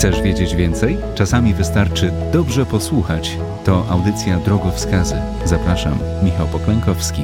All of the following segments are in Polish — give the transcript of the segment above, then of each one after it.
Chcesz wiedzieć więcej? Czasami wystarczy dobrze posłuchać. To audycja Drogowskazy. Zapraszam, Michał Poklękowski.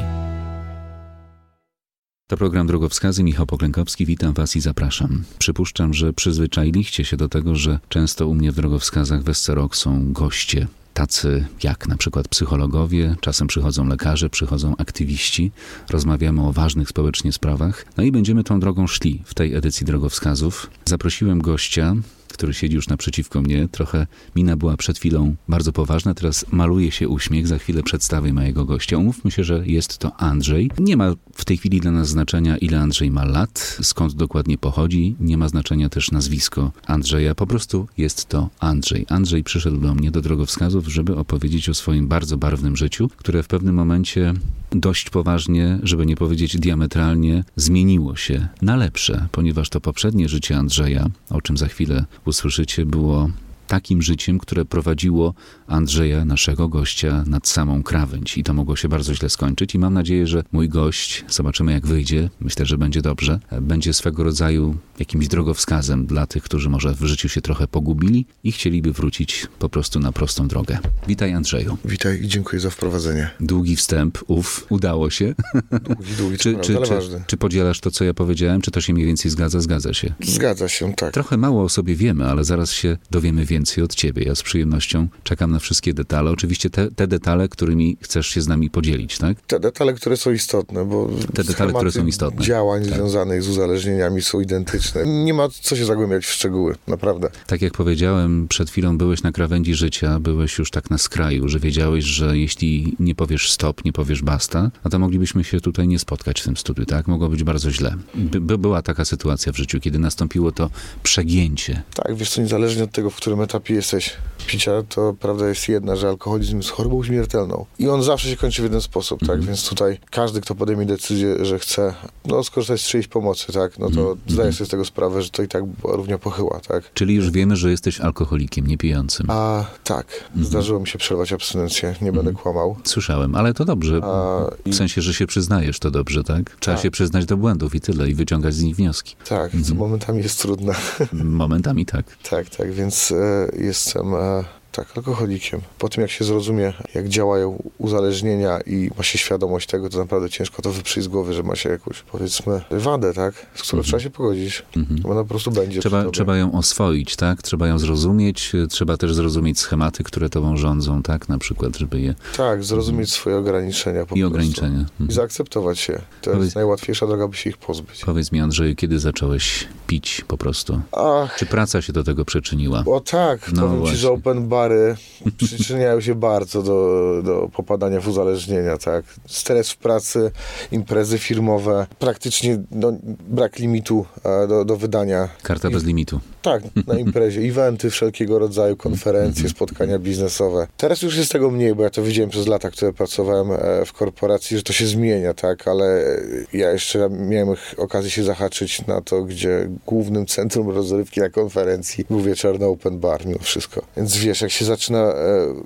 To program Drogowskazy, Michał Poklękowski, witam Was i zapraszam. Przypuszczam, że przyzwyczailiście się do tego, że często u mnie w Drogowskazach w rok są goście. Tacy jak na przykład psychologowie, czasem przychodzą lekarze, przychodzą aktywiści, rozmawiamy o ważnych społecznie sprawach. No i będziemy tą drogą szli w tej edycji Drogowskazów. Zaprosiłem gościa, który siedzi już naprzeciwko mnie. Trochę mina była przed chwilą bardzo poważna, teraz maluje się uśmiech. Za chwilę przedstawię mojego gościa. Umówmy się, że jest to Andrzej. Nie ma w tej chwili dla nas znaczenia, ile Andrzej ma lat, skąd dokładnie pochodzi. Nie ma znaczenia też nazwisko Andrzeja. Po prostu jest to Andrzej. Andrzej przyszedł do mnie do drogowskazów, żeby opowiedzieć o swoim bardzo barwnym życiu, które w pewnym momencie dość poważnie, żeby nie powiedzieć diametralnie, zmieniło się na lepsze, ponieważ to poprzednie życie Andrzeja, o czym za chwilę usłyszycie, było takim życiem, które prowadziło Andrzeja, naszego gościa, nad samą krawędź. I to mogło się bardzo źle skończyć. I mam nadzieję, że mój gość, zobaczymy jak wyjdzie, myślę, że będzie dobrze, będzie swego rodzaju jakimś drogowskazem dla tych, którzy może w życiu się trochę pogubili i chcieliby wrócić po prostu na prostą drogę. Witaj Andrzeju. Witaj i dziękuję za wprowadzenie. Długi wstęp, uf, udało się. Długi, długi, czy, czy, czy, czy podzielasz to, co ja powiedziałem, czy to się mniej więcej zgadza? Zgadza się. Zgadza się, tak. Trochę mało o sobie wiemy, ale zaraz się dowiemy więcej od ciebie. Ja z przyjemnością czekam na wszystkie detale. Oczywiście te, te detale, którymi chcesz się z nami podzielić, tak? Te detale, które są istotne, bo Te detale, które są istotne. działań Tak. związanych z uzależnieniami są identyczne. Nie ma co się zagłębiać w szczegóły, naprawdę. Tak jak powiedziałem, przed chwilą byłeś na krawędzi życia, byłeś już tak na skraju, że wiedziałeś, że jeśli nie powiesz stop, nie powiesz basta, no to moglibyśmy się tutaj nie spotkać w tym studiu, tak? Mogło być bardzo źle. By była taka sytuacja w życiu, kiedy nastąpiło to przegięcie. Tak, wiesz co, niezależnie od tego, w którym etapie jesteś picia, to prawda jest jedna, że alkoholizm jest chorobą śmiertelną. I on zawsze się kończy w jeden sposób, tak? Mhm. Więc tutaj każdy, kto podejmie decyzję, że chce no, skorzystać z czyjejś pomocy, tak? No to Mhm. zdaję sobie z tego sprawę, że to i tak równie pochyła, tak? Czyli już wiemy, że jesteś alkoholikiem, niepijącym. A tak, Mhm. zdarzyło mi się przerwać abstynencję, nie będę kłamał. Słyszałem, ale to dobrze. A, i, W sensie, że się przyznajesz, to dobrze, tak? Trzeba Tak. się przyznać do błędów i tyle, i wyciągać z nich wnioski. tak, co Mhm. momentami jest trudne. Momentami tak. tak, tak, więc e, jestem e, tak, alkoholikiem. Po tym jak się zrozumie, jak działają uzależnienia i ma się świadomość tego, to naprawdę ciężko to wyprzeć z głowy, że ma się jakąś, powiedzmy, wadę, tak? Z którą trzeba się pogodzić. Mhm. Bo ona po prostu będzie. Trzeba, trzeba ją oswoić, tak? Trzeba ją zrozumieć, trzeba też zrozumieć schematy, które tobą rządzą, tak? Na przykład, żeby je... Tak, zrozumieć swoje ograniczenia po I prostu. ograniczenia. I Mhm. zaakceptować się. To Powiedz- jest najłatwiejsza droga, by się ich pozbyć. Powiedz mi, Andrzeju, kiedy zacząłeś pić po prostu? Ach, Czy praca się do tego przyczyniła? O tak, No powiem ci, właśnie. że open przyczyniają się bardzo do, do popadania w uzależnienia, tak. Stres w pracy, imprezy firmowe, praktycznie no, brak limitu e, do, do wydania. Karta bez limitu. Tak, na imprezie, eventy wszelkiego rodzaju, Mhm. konferencje, spotkania biznesowe. Teraz już jest tego mniej, bo ja to widziałem przez lata, które pracowałem e, w korporacji, że to się zmienia, tak, ale ja jeszcze miałem okazję się zahaczyć na to, gdzie głównym centrum rozrywki na konferencji był wieczorny open bar mimo wszystko. Więc wiesz, jak się zaczyna e,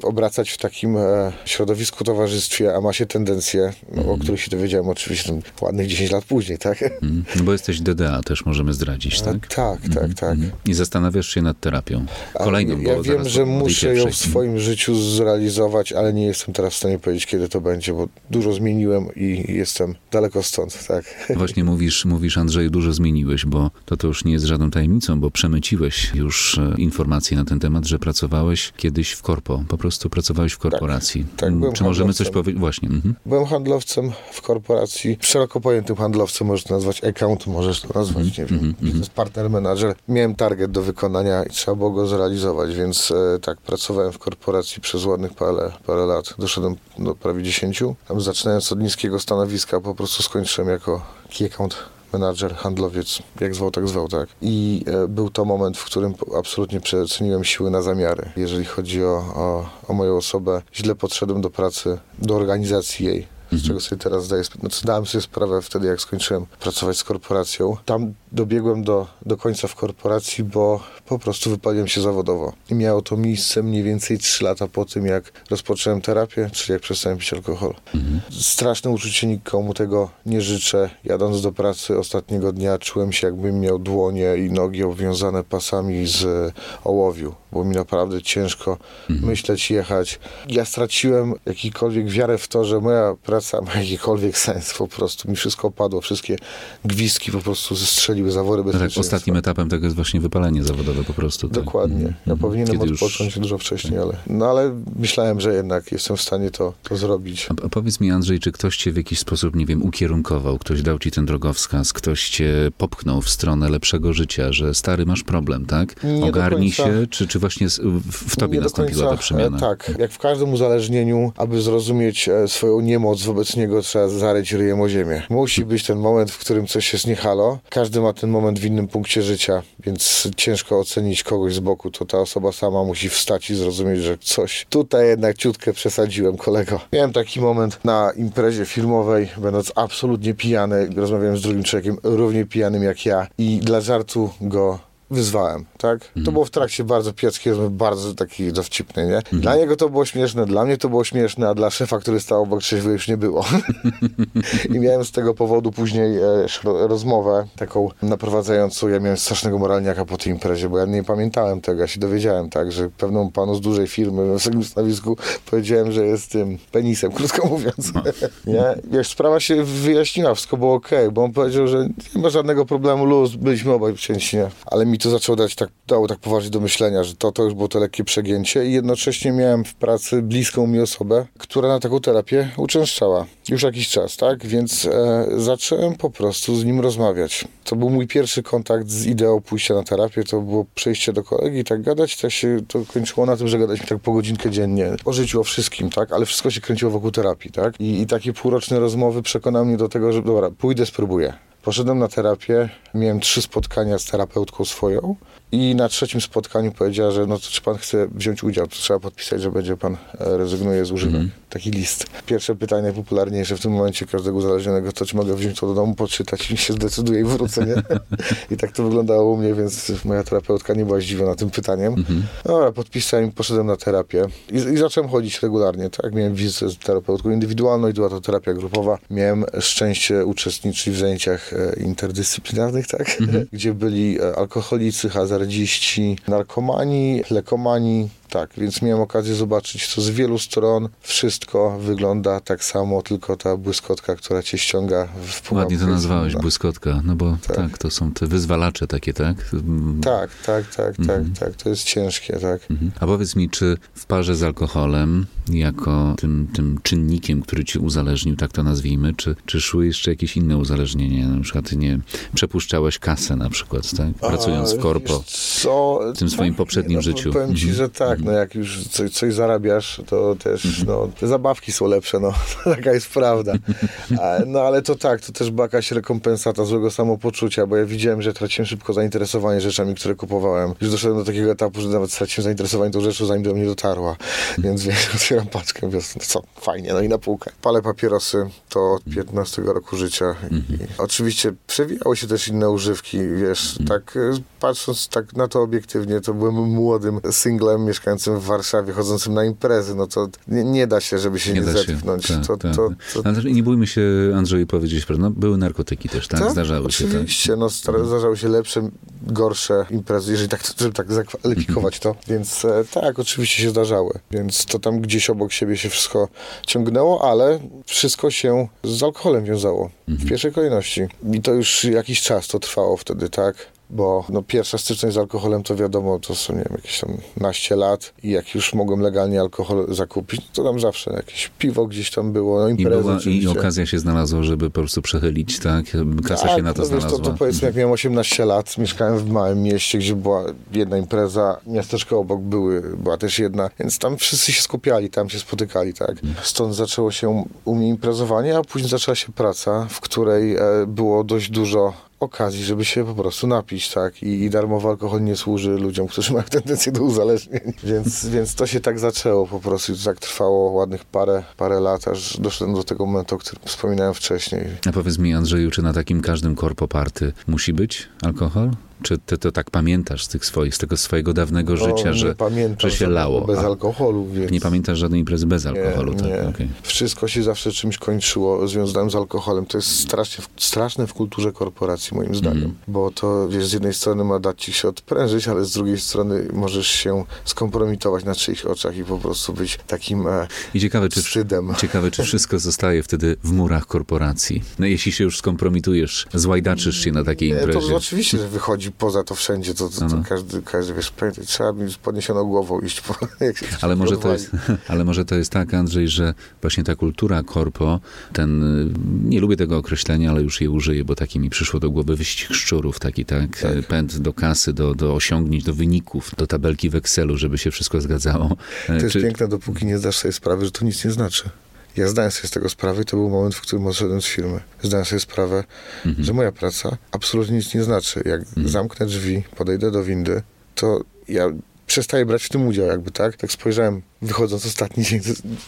obracać w takim e, środowisku, towarzystwie, a ma się tendencje, no, Mhm. o których się dowiedziałem oczywiście tam ładnych 10 lat później, tak? Mhm. No bo jesteś DDA, też możemy zdradzić, A, tak? tak, tak, tak. Mhm. I zastanawiasz się nad terapią. A Kolejną, Ja bo wiem, że muszę ją w swoim życiu zrealizować, ale nie jestem teraz w stanie powiedzieć, kiedy to będzie, bo dużo zmieniłem i jestem daleko stąd, tak. Właśnie mówisz, mówisz Andrzeju, dużo zmieniłeś, bo to, to już nie jest żadną tajemnicą, bo przemyciłeś już e, informacje na ten temat, że pracowałeś kiedyś w korpo, po prostu pracowałeś w korporacji. tak, Mm, byłem Czy możemy coś powiedzieć? Właśnie. Mhm. Byłem handlowcem w korporacji, szeroko pojętym handlowcem, możesz to nazwać account, możesz to nazwać, nie wiem, mhm, to jest partner manager. Miałem target do wykonania i trzeba było go zrealizować, więc e, tak, pracowałem w korporacji przez ładnych parę, parę lat. Doszedłem do prawie 10. Tam zaczynając od niskiego stanowiska, po prostu skończyłem jako key account menadżer, handlowiec, jak zwał, tak zwał, tak. I e, był to moment, w którym absolutnie przeceniłem siły na zamiary. Jeżeli chodzi o, o, o moją osobę, źle podszedłem do pracy, do organizacji jej z czego sobie teraz zdaję, znaczy dałem sobie sprawę wtedy, jak skończyłem pracować z korporacją. Tam dobiegłem do, do końca w korporacji, bo po prostu wypaliłem się zawodowo. I miało to miejsce mniej więcej 3 lata po tym, jak rozpocząłem terapię, czyli jak przestałem pić alkohol. Straszne uczucie, nikomu tego nie życzę. Jadąc do pracy ostatniego dnia czułem się, jakbym miał dłonie i nogi obwiązane pasami z ołowiu, bo mi naprawdę ciężko myśleć, jechać. Ja straciłem jakikolwiek wiarę w to, że moja praca ma jakikolwiek sens. Po prostu mi wszystko opadło, wszystkie gwizdki po prostu zestrzeliły zawory No tak, bezpieczeństwa. ostatnim etapem tego jest właśnie wypalenie zawodowe po prostu. Tak. Dokładnie. Ja Mhm. powinienem Kiedy już- odpocząć dużo wcześniej, ale... No ale myślałem, że jednak jestem w stanie to, to zrobić. A, a powiedz mi, Andrzej, czy ktoś cię w jakiś sposób, nie wiem, ukierunkował, ktoś dał ci ten drogowskaz, ktoś cię popchnął w stronę lepszego życia, że stary, masz problem, tak? Nie Ogarnij końca. się, czy, czy właśnie w, tobie Nie nastąpiła końca, ta przemiana? e, Tak, jak w każdym uzależnieniu, aby zrozumieć e, swoją niemoc wobec niego, trzeba zaryć ryjem o ziemię. Musi być ten moment, w którym coś jest nie halo. Każdy ma ten moment w innym punkcie życia, więc ciężko ocenić kogoś z boku. To ta osoba sama musi wstać i zrozumieć, że coś tutaj jednak ciutkę przesadziłem, kolego. Miałem taki moment na imprezie filmowej, będąc absolutnie pijany, rozmawiałem z drugim człowiekiem równie pijanym jak ja i dla żartu go wyzwałem, tak? To było w trakcie bardzo rozmowy, bardzo taki dowcipny, nie? Dla niego to było śmieszne, dla mnie to było śmieszne, a dla szefa, który stał obok trzeźwy już nie było. I miałem z tego powodu później e, rozmowę taką naprowadzającą. Ja miałem strasznego moralniaka po tej imprezie, bo ja nie pamiętałem tego, ja się dowiedziałem, tak, że pewnemu panu z dużej firmy na wysokim stanowisku powiedziałem, że jest tym penisem, krótko mówiąc. nie? Wiesz, sprawa się wyjaśniła, wszystko było okej, bo on powiedział, że nie ma żadnego problemu, luz, byliśmy obaj wcięci, nie? Ale mi to zaczęło dać tak, dało tak poważnie do myślenia, że to, to już było to lekkie przegięcie i jednocześnie miałem w pracy bliską mi osobę, która na taką terapię uczęszczała już jakiś czas, tak? Więc e, zacząłem po prostu z nim rozmawiać. To był mój pierwszy kontakt z ideą pójścia na terapię, to było przejście do kolegi i tak gadać, tak się to kończyło na tym, że gadaliśmy tak po godzinkę dziennie o życiu, o wszystkim, tak? Ale wszystko się kręciło wokół terapii, tak? I, i takie półroczne rozmowy przekonały mnie do tego, że dobra, pójdę, spróbuję. Poszedłem na terapię, miałem trzy spotkania z terapeutką swoją i na trzecim spotkaniu powiedziała, że no to czy pan chce wziąć udział, to trzeba podpisać, że będzie pan e, rezygnuje z używek. Taki list. Pierwsze pytanie najpopularniejsze w tym momencie każdego uzależnionego, to czy mogę wziąć to do domu, poczytać i się zdecyduję i wrócę, nie? I tak to wyglądało u mnie, więc moja terapeutka nie była zdziwiona tym pytaniem. Dobra, podpisałem i poszedłem na terapię i, i zacząłem chodzić regularnie, tak? Miałem wizytę z terapeutką indywidualną i była to terapia grupowa. Miałem szczęście uczestniczyć w zajęciach e, interdyscyplinarnych, tak? Gdzie byli e, alkoholicy, hazardziści, narkomani, lekomani, tak, więc miałem okazję zobaczyć to z wielu stron. Wszystko wygląda tak samo, tylko ta błyskotka, która cię ściąga w pułapkę. Ładnie to nazwałeś, inna. błyskotka, no bo tak. to są te wyzwalacze takie, tak? Mm, Tak, tak, tak, tak, tak. To jest ciężkie, tak. Mhm. A powiedz mi, czy w parze z alkoholem, jako tym, tym czynnikiem, który ci uzależnił, tak to nazwijmy, czy, czy szły jeszcze jakieś inne uzależnienia? Na przykład, nie przepuszczałeś kasę na przykład, tak? Pracując A, w korpo. Co? w tym swoim poprzednim no, życiu. Powiem ci, Mhm. że tak, no jak już coś, coś zarabiasz, to też, Mhm. no, te zabawki są lepsze, no, taka jest prawda. A, no ale to tak, to też była jakaś rekompensata złego samopoczucia, bo ja widziałem, że traciłem szybko zainteresowanie rzeczami, które kupowałem. Już doszedłem do takiego etapu, że nawet straciłem zainteresowanie tą rzeczą, zanim do mnie dotarła. Więc wiesz, otwieram paczkę, mówię, no co, fajnie, no i na półkę. Palę papierosy, to od 15 roku życia. I oczywiście przewijały się też inne używki, wiesz, tak y, patrząc tak na to obiektywnie, to byłem młodym singlem mieszkającym w Warszawie, chodzącym na imprezy, no to nie, nie da się, żeby się nie, się. zetknąć. Tak, to, tak. to, to, Ale też nie bójmy się, Andrzeju, powiedzieć, prawda? No, były narkotyki też, tak? tak, Zdarzały się, tak? Oczywiście, no star- zdarzały się lepsze, gorsze imprezy, jeżeli tak, żeby tak zakwalifikować to. Więc e, tak, oczywiście się zdarzały. Więc to tam gdzieś obok siebie się wszystko ciągnęło, ale wszystko się z alkoholem wiązało. W pierwszej kolejności. I to już jakiś czas to trwało wtedy, tak? Bo no, pierwsza styczność z alkoholem to wiadomo, to są nie wiem, jakieś tam naście lat i jak już mogłem legalnie alkohol zakupić, to tam zawsze jakieś piwo gdzieś tam było, no I, była, I okazja się znalazła, żeby po prostu przechylić, tak? Kasa tak, się na to no wiesz, znalazła. to, to powiedzmy, jak miałem 18 lat, mieszkałem w małym mieście, gdzie była jedna impreza, miasteczko obok były, była też jedna, więc tam wszyscy się skupiali, tam się spotykali, tak. Stąd zaczęło się u mnie imprezowanie, a później zaczęła się praca, w której e, było dość dużo okazji, żeby się po prostu napić, tak? I, I darmowy alkohol nie służy ludziom, którzy mają tendencję do uzależnień. Więc, więc to się tak zaczęło po prostu to tak trwało ładnych parę, parę lat, aż doszedłem do tego momentu, o którym wspominałem wcześniej. A powiedz mi, Andrzeju, czy na takim każdym korpoparty musi być alkohol? Czy ty to tak pamiętasz z, swoich, z tego swojego dawnego życia, No, że, nie pamiętam że się lało? Bez A alkoholu, więc... nie pamiętasz żadnej imprezy bez alkoholu? Nie, tak? nie. Okej. Wszystko się zawsze czymś kończyło związanym z alkoholem. To jest strasznie, straszne w kulturze korporacji, moim zdaniem. Mhm. Bo to, wiesz, z jednej strony ma dać ci się odprężyć, ale z drugiej strony możesz się skompromitować na czyichś oczach i po prostu być takim e, I ciekawe czy, wstydem. ciekawe, czy wszystko zostaje wtedy w murach korporacji. No jeśli się już skompromitujesz, złajdaczysz się na takiej imprezie. To oczywiście, że wychodzi poza to wszędzie, to, to, to No. każdy, każdy, wiesz, trzeba mi z podniesioną głową iść, po, Ale może, to jest, ale może to jest tak, Andrzej, że właśnie ta kultura korpo, ten, nie lubię tego określenia, ale już je użyję, bo taki mi przyszło do głowy wyścig szczurów, taki tak, Tak. pęd do kasy, do, do osiągnięć, do wyników, do tabelki w Excelu, żeby się wszystko zgadzało. To jest Czy- piękne, dopóki nie zdasz sobie sprawy, że to nic nie znaczy. Ja zdałem sobie z tego sprawę i to był moment, w którym odszedłem z firmy. Zdałem sobie sprawę, Mhm. że moja praca absolutnie nic nie znaczy. Jak zamknę drzwi, podejdę do windy, to ja przestaję brać w tym udział jakby, tak? Tak spojrzałem, wychodząc ostatni dzień,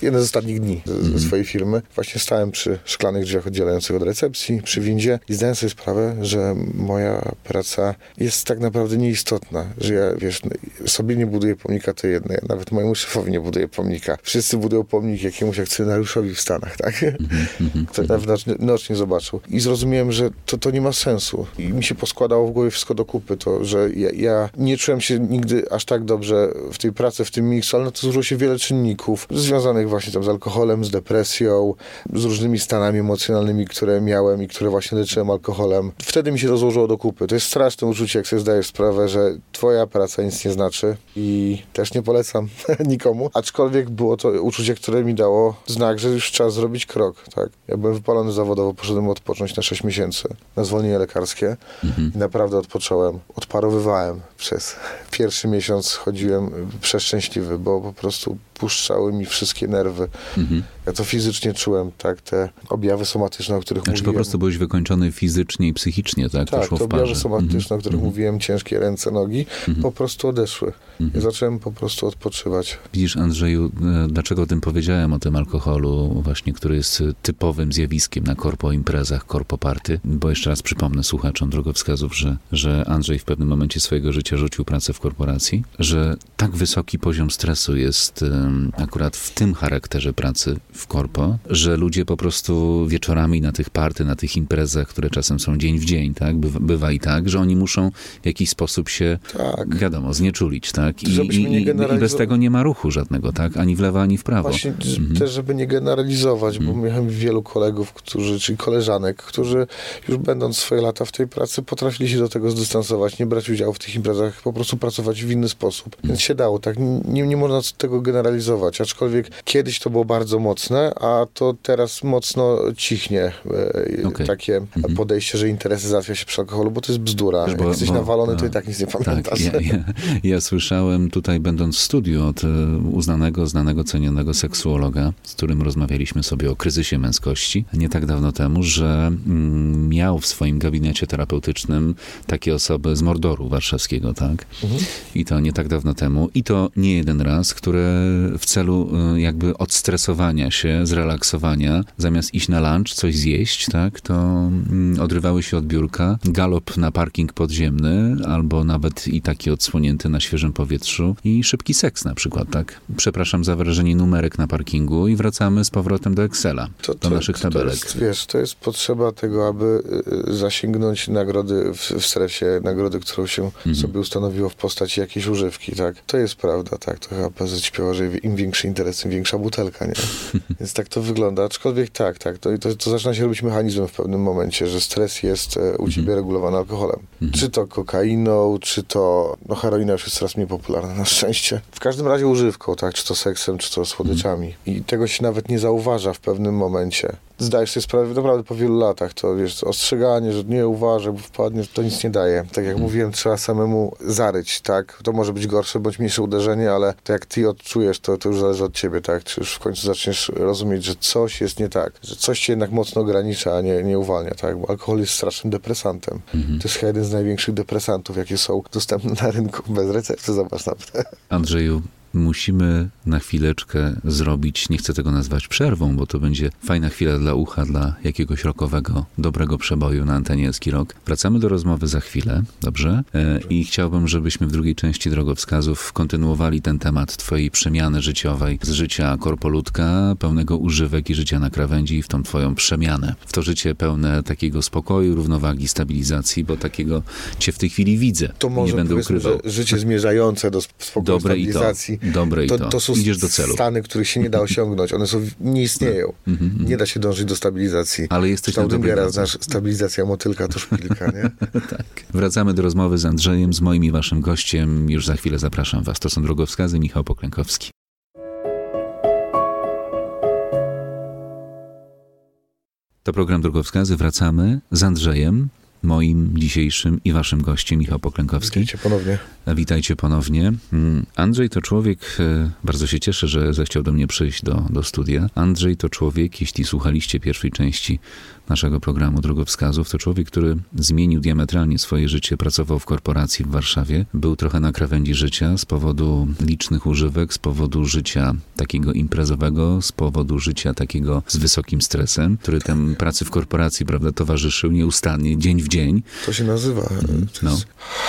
jeden z ostatnich dni ze, Mhm. ze swojej firmy. Właśnie stałem przy szklanych drzwiach oddzielających od recepcji, przy windzie i zdałem sobie sprawę, że moja praca jest tak naprawdę nieistotna, że ja, wiesz, no, sobie nie buduję pomnika tej jednej, nawet mojemu szefowi nie buduję pomnika. Wszyscy budują pomnik jakiemuś akcjonariuszowi w Stanach, tak? Ktoś nawet naocznie, naocznie zobaczył. I zrozumiałem, że to, to nie ma sensu. I mi się poskładało w głowie wszystko do kupy, to, że ja, ja nie czułem się nigdy aż tak dobrze w tej pracy, w tym miksu, ale na to złożyło się wiele czynników związanych właśnie tam z alkoholem, z depresją, z różnymi stanami emocjonalnymi, które miałem i które właśnie leczyłem alkoholem. Wtedy mi się to złożyło do kupy. To jest straszne uczucie, jak sobie zdajesz sprawę, że twoja praca nic nie znaczy i też nie polecam nikomu. Aczkolwiek było to uczucie, które mi dało znak, że już czas zrobić krok. Tak? Ja byłem wypalony zawodowo, poszedłem odpocząć na 6 miesięcy na zwolnienie lekarskie i naprawdę odpocząłem. Odparowywałem przez pierwszy miesiąc, chodziłem przeszczęśliwy, bo po prostu YouTube. Puszczały mi wszystkie nerwy. Ja to fizycznie czułem, tak, te objawy somatyczne, o których Znaczy po mówiłem. prostu byłeś wykończony fizycznie i psychicznie, tak? Tak, w parze. objawy somatyczne, o których mówiłem, ciężkie ręce, nogi, po prostu odeszły. I zacząłem po prostu odpoczywać. Widzisz, Andrzeju, e, dlaczego o tym powiedziałem, o tym alkoholu, właśnie, który jest e, typowym zjawiskiem na korpo imprezach, korpo party, bo jeszcze raz przypomnę słuchaczom drogowskazów, że, że Andrzej w pewnym momencie swojego życia rzucił pracę w korporacji, że tak wysoki poziom stresu jest em, akurat w tym charakterze pracy w korpo, że ludzie po prostu wieczorami na tych party, na tych imprezach, które czasem są dzień w dzień, tak, bywa, bywa i tak, że oni muszą w jakiś sposób się, Tak. wiadomo, znieczulić, tak, i, i, i bez tego nie ma ruchu żadnego, tak? Ani w lewo, ani w prawo. Właśnie z- też, żeby nie generalizować, bo miałem wielu kolegów, którzy, czyli koleżanek, którzy już będąc swoje lata w tej pracy, potrafili się do tego zdystansować, nie brać udziału w tych imprezach, po prostu pracować w inny sposób. Więc się dało, tak? Nie, nie można tego generalizować, aczkolwiek kiedyś to było bardzo mocne, a to teraz mocno cichnie e, Okej. takie podejście, że interesy załatwia się przy alkoholu, bo to jest bzdura. Wiesz, Jak bo- jesteś bo- nawalony, to i tak nic nie Tak, pamiętasz. ja, ja, ja słyszałem tutaj, będąc w studiu od e, uznanego, znanego, cenionego seksuologa, z którym rozmawialiśmy sobie o kryzysie męskości nie tak dawno temu, że mm, miał w swoim gabinecie terapeutycznym takie osoby z Mordoru warszawskiego, tak? I to nie tak dawno temu. I to nie jeden raz, które w celu e, jakby odstresowania się, zrelaksowania, zamiast iść na lunch, coś zjeść, tak? To mm, odrywały się od biurka, galop na parking podziemny, albo nawet i taki odsłonięty na świeżym powietrzu i szybki seks na przykład, tak? Przepraszam za wrażenie numerek na parkingu i wracamy z powrotem do Excela, do naszych to tabelek. Jest, wiesz, to jest potrzeba tego, aby y, zasięgnąć nagrody w, w stresie, nagrody, którą się Mhm. sobie ustanowiło w postaci jakiejś używki, tak? To jest prawda, tak? To chyba PZ śpiewa, że im większy interes, tym większa butelka, nie? Więc tak to wygląda. Aczkolwiek tak, tak, to, to, to zaczyna się robić mechanizmem w pewnym momencie, że stres jest e, u ciebie regulowany alkoholem. Czy to kokainą, czy to, no heroina już jest coraz mniej popularna na szczęście. W każdym razie używką, tak, czy to seksem, czy to słodyczami. I tego się nawet nie zauważa w pewnym momencie. Zdajesz sobie sprawę, naprawdę po wielu latach, to wiesz, ostrzeganie, że nie uważaj, bo wpadnie, to nic nie daje. Tak jak mówiłem, trzeba samemu zaryć, tak? To może być gorsze bądź mniejsze uderzenie, ale to jak ty odczujesz, to, to już zależy od ciebie, tak? Czy już w końcu zaczniesz rozumieć, że coś jest nie tak, że coś cię jednak mocno ogranicza, a nie, nie uwalnia, tak? Bo alkohol jest strasznym depresantem. To jest chyba jeden z największych depresantów, jakie są dostępne na rynku bez recepty, zobacz nawet. Andrzeju, musimy na chwileczkę zrobić, nie chcę tego nazwać przerwą, bo to będzie fajna chwila dla ucha, dla jakiegoś rokowego, dobrego przeboju na antenie Eski Rock. Wracamy do rozmowy za chwilę, dobrze? E, I chciałbym, żebyśmy w drugiej części drogowskazów kontynuowali ten temat twojej przemiany życiowej z życia korpolutka, pełnego używek i życia na krawędzi w tą twoją przemianę. W to życie pełne takiego spokoju, równowagi, stabilizacji, bo takiego cię w tej chwili widzę. To może nie będę ukrywał. że życie zmierzające do sp- spokoju, Dobre stabilizacji. Dobre i to. to są Idziesz do celu. stany, których się nie da osiągnąć. One są, nie istnieją. Nie da się dążyć do stabilizacji. Ale jesteś na dobrej Staudingera, drodze. znasz, stabilizacja motylka to szpilka, nie? Tak. Wracamy do rozmowy z Andrzejem, z moim i waszym gościem. Już za chwilę zapraszam was. To są drogowskazy Michał Poklękowski. To program Drogowskazy. Wracamy z Andrzejem, moim dzisiejszym i waszym gościem, Michał Poklękowski. Witajcie ponownie. Witajcie ponownie. Mm, Andrzej to człowiek, e, bardzo się cieszę, że zechciał do mnie przyjść do, do studia. Andrzej to człowiek, jeśli słuchaliście pierwszej części naszego programu Drogowskazów, to człowiek, który zmienił diametralnie swoje życie, pracował w korporacji w Warszawie, był trochę na krawędzi życia z powodu licznych używek, z powodu życia takiego imprezowego, z powodu życia takiego z wysokim stresem, który tem pracy w korporacji, prawda, towarzyszył nieustannie, dzień w dzień. To się nazywa. To no.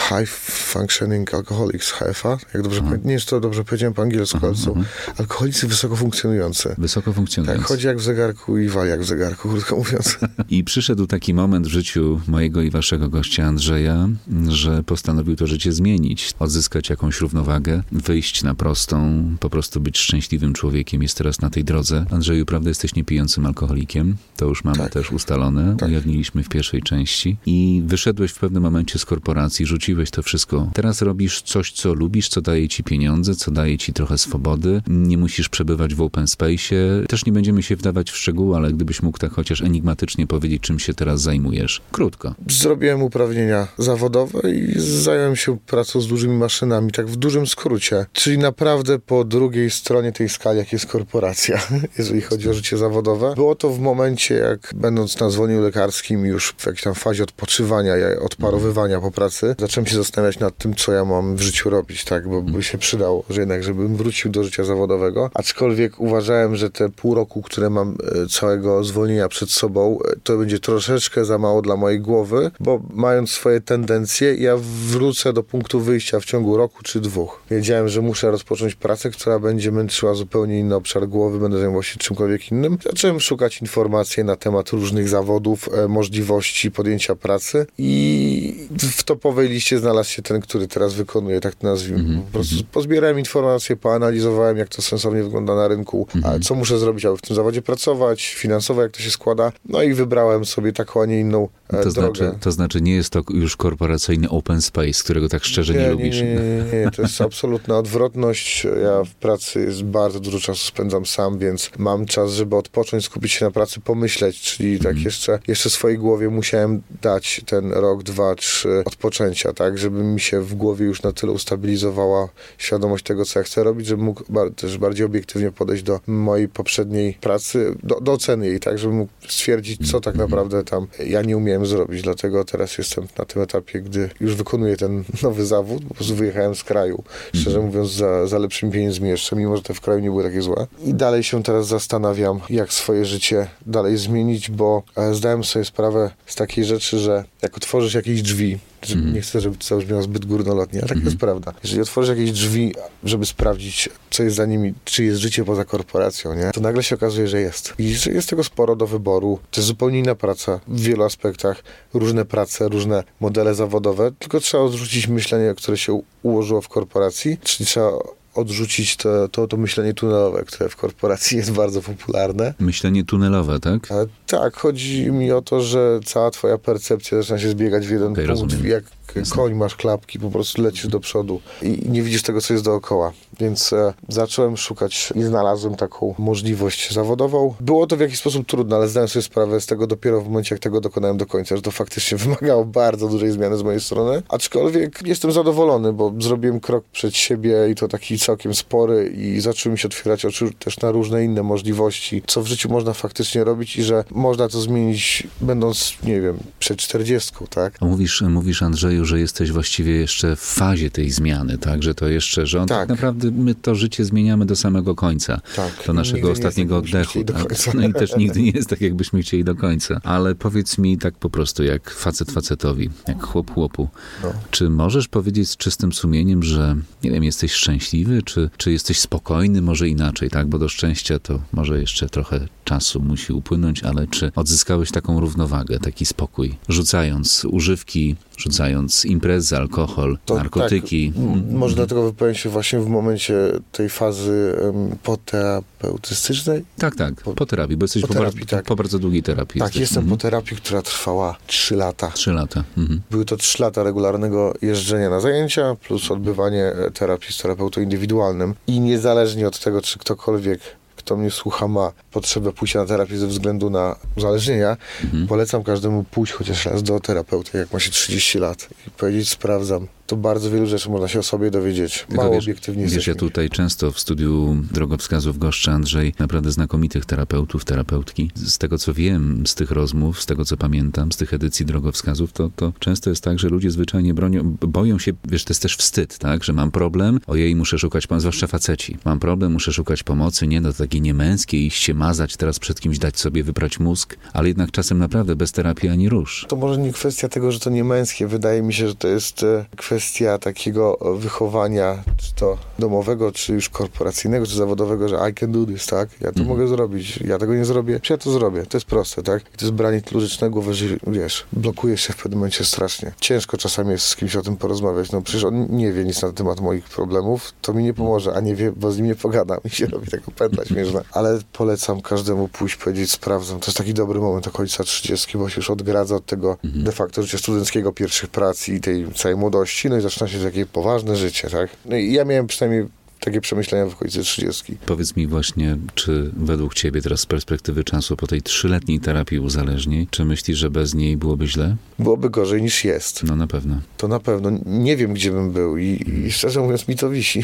High Functioning Alcoholics, HFA. Jak dobrze nie jest to dobrze powiedziałem po angielsku, ale są alkoholicy wysoko funkcjonujący. Wysoko Tak, funkcjonujący. chodzi jak w zegarku i wali jak w zegarku, krótko mówiąc. I przyszedł taki moment w życiu mojego i waszego gościa Andrzeja, że postanowił to życie zmienić, odzyskać jakąś równowagę, wyjść na prostą, po prostu być szczęśliwym człowiekiem. Jest teraz na tej drodze. Andrzeju, prawda, jesteś niepijącym alkoholikiem. To już mamy Tak. też ustalone, Tak. ujawniliśmy w pierwszej części. I wyszedłeś w pewnym momencie z korporacji, rzuciłeś to wszystko. Teraz robisz coś, co lubisz, co daje ci pieniądze, co daje ci trochę swobody. Nie musisz przebywać w open space. Też nie będziemy się wdawać w szczegóły, ale gdybyś mógł tak chociaż enigmatycznie powiedzieć, czym się teraz zajmujesz. Krótko. Zrobiłem uprawnienia zawodowe i zająłem się pracą z dużymi maszynami, tak w dużym skrócie. Czyli naprawdę po drugiej stronie tej skali, jak jest korporacja, jeżeli chodzi o życie zawodowe. Było to w momencie, jak będąc na zwolnieniu lekarskim, już w jakiejś tam fazie odpoczywania, odparowywania po pracy, zacząłem się zastanawiać nad tym, co ja mam w życiu robić, tak, bo by się przydało, że jednak, żebym wrócił do życia zawodowego. Aczkolwiek uważałem, że te pół roku, które mam e, całego zwolnienia przed sobą, to będzie troszeczkę za mało dla mojej głowy, bo mając swoje tendencje, ja wrócę do punktu wyjścia w ciągu roku czy dwóch. Wiedziałem, że muszę rozpocząć pracę, która będzie męczyła zupełnie inny obszar głowy, będę zajmował się czymkolwiek innym. Zacząłem szukać informacji na temat różnych zawodów, e, możliwości podjęcia pracy i w topowej liście znalazł się ten, który teraz wykonuję, tak to nazwijmy. Po prostu pozbierałem informacje, poanalizowałem, jak to sensownie wygląda na rynku, a co muszę zrobić, aby w tym zawodzie pracować, finansowo jak to się składa. No i wybrałem sobie taką, a nie inną To drogę. znaczy, to znaczy nie jest to już korporacyjny open space, którego tak szczerze nie, lubisz. Nie, nie, nie, nie, to jest absolutna odwrotność. Ja w pracy jest bardzo dużo czasu spędzam sam, więc mam czas, żeby odpocząć, skupić się na pracy, pomyśleć, czyli tak Mhm. jeszcze, jeszcze swojej głowie musiałem dać ten rok, dwa, trzy odpoczęcia, tak, żeby mi się w głowie już na tyle ustabilizowała świadomość tego, co ja chcę robić, żebym mógł też bardziej obiektywnie podejść do mojej poprzedniej pracy, do, do oceny jej, tak, żebym mógł stwierdzić, co tak naprawdę tam ja nie umiałem zrobić, dlatego teraz jestem na tym etapie, gdy już wykonuję ten nowy zawód, po prostu wyjechałem z kraju, szczerze mówiąc, za, za lepszymi pieniędzmi jeszcze, mimo że te w kraju nie były takie złe. I dalej się teraz zastanawiam, jak swoje życie dalej zmienić, bo e, zdałem sobie sprawę z takiej rzeczy, że jak otworzysz jakieś drzwi, że nie chcę, żeby to zabrzmiało zbyt górnolotnie, ale tak jest prawda. Jeżeli otworzysz jakieś drzwi, żeby sprawdzić, co jest za nimi, czy jest życie poza korporacją, nie? to nagle się okazuje, że jest. I że jest tego sporo do wyboru. To jest zupełnie inna praca w wielu aspektach. Różne prace, różne modele zawodowe, tylko trzeba odrzucić myślenie, które się ułożyło w korporacji, czyli trzeba odrzucić to, to, to myślenie tunelowe, które w korporacji jest bardzo popularne. Myślenie tunelowe, tak? Ale tak, chodzi mi o to, że cała twoja percepcja zaczyna się zbiegać w jeden Okej, punkt. rozumiem. Jak Jasne. koń masz klapki, po prostu lecisz do przodu i nie widzisz tego, co jest dookoła. Więc e, zacząłem szukać i znalazłem taką możliwość zawodową. Było to w jakiś sposób trudne, ale zdałem sobie sprawę z tego dopiero w momencie, jak tego dokonałem do końca, że to faktycznie wymagało bardzo dużej zmiany z mojej strony. Aczkolwiek jestem zadowolony, bo zrobiłem krok przed siebie i to taki całkiem spory i zaczęły mi się otwierać oczy też na różne inne możliwości, co w życiu można faktycznie robić i że można to zmienić będąc, nie wiem, przed czterdziestką, tak? A mówisz, mówisz Andrzeju, że jesteś właściwie jeszcze w fazie tej zmiany, tak? Że to jeszcze, że on tak, Tak. naprawdę my to życie zmieniamy do samego końca. Tak. Do naszego Nigdy ostatniego oddechu. Tak? No i też nigdy nie jest tak, jakbyśmy chcieli do końca. Ale powiedz mi tak po prostu, jak facet facetowi, jak chłop chłopu. No. Czy możesz powiedzieć z czystym sumieniem, że nie wiem, jesteś szczęśliwy, czy, czy jesteś spokojny, może inaczej, tak? Bo do szczęścia to może jeszcze trochę czasu musi upłynąć, ale czy odzyskałeś taką równowagę, taki spokój, rzucając używki, rzucając imprezy, alkohol, To narkotyki? Tak, może dlatego wypowiem się właśnie w momencie tej fazy um, poterapeutystycznej. Tak, tak, po terapii, bo jesteś po, Po terapii, bardzo, tak. po bardzo długiej terapii. Tak, jesteś. jestem Mhm. po terapii, która trwała 3 lata. Trzy lata. Mhm. Były to 3 lata regularnego jeżdżenia na zajęcia, plus odbywanie terapii z terapeutą indywidualnym. I niezależnie od tego, czy ktokolwiek, kto mnie słucha, ma potrzebę pójścia na terapię ze względu na uzależnienia, Mhm. polecam każdemu pójść chociaż raz do terapeuty, jak ma się 30 lat i powiedzieć, sprawdzam. To bardzo wielu rzeczy można się o sobie dowiedzieć. Tylko Mało wiesz, obiektywnie Wiesz, ja tutaj często w studiu drogowskazów goszczę Andrzej naprawdę znakomitych terapeutów, terapeutki. Z tego, co wiem, z tych rozmów, z tego, co pamiętam, z tych edycji drogowskazów, to, to często jest tak, że ludzie zwyczajnie bronią, boją się, wiesz, to jest też wstyd, tak, że mam problem, ojej, muszę szukać, zwłaszcza faceci, mam problem, muszę szukać pomocy, nie, no to takie niemęskie, iść się mazać, teraz przed kimś dać sobie wyprać mózg, ale jednak czasem naprawdę bez terapii ani rusz. To może nie kwestia tego, że to nie męskie. Wydaje mi się, że to jest e, kwestia takiego e, wychowania, czy to domowego, czy już korporacyjnego, czy zawodowego, że I can do this, tak? Ja to mogę zrobić. Ja tego nie zrobię, czy ja to zrobię. To jest proste, tak? I to jest branie tylu rzeczy na głowę, że wiesz, blokujesz się w pewnym momencie strasznie. Ciężko czasami jest z kimś o tym porozmawiać. No przecież on nie wie nic na temat moich problemów, to mi nie pomoże, a nie wie, bo z nim nie pogadam i się robi taka pętla śmieszna. Ale polecam każdemu pójść, powiedzieć, sprawdzam. To jest taki dobry moment do końca 30, bo się już odgradza od tego de facto życia studenckiego, pierwszych prac i tej całej młodości, no i zaczyna się takie poważne życie, tak? No i ja miałem przynajmniej takie przemyślenia w okolicy 30. Powiedz mi właśnie, czy według ciebie teraz z perspektywy czasu po tej trzyletniej terapii uzależnień, czy myślisz, że bez niej byłoby źle? Byłoby gorzej niż jest. No na pewno. To na pewno. Nie wiem, gdzie bym był i, i szczerze mówiąc mi to wisi.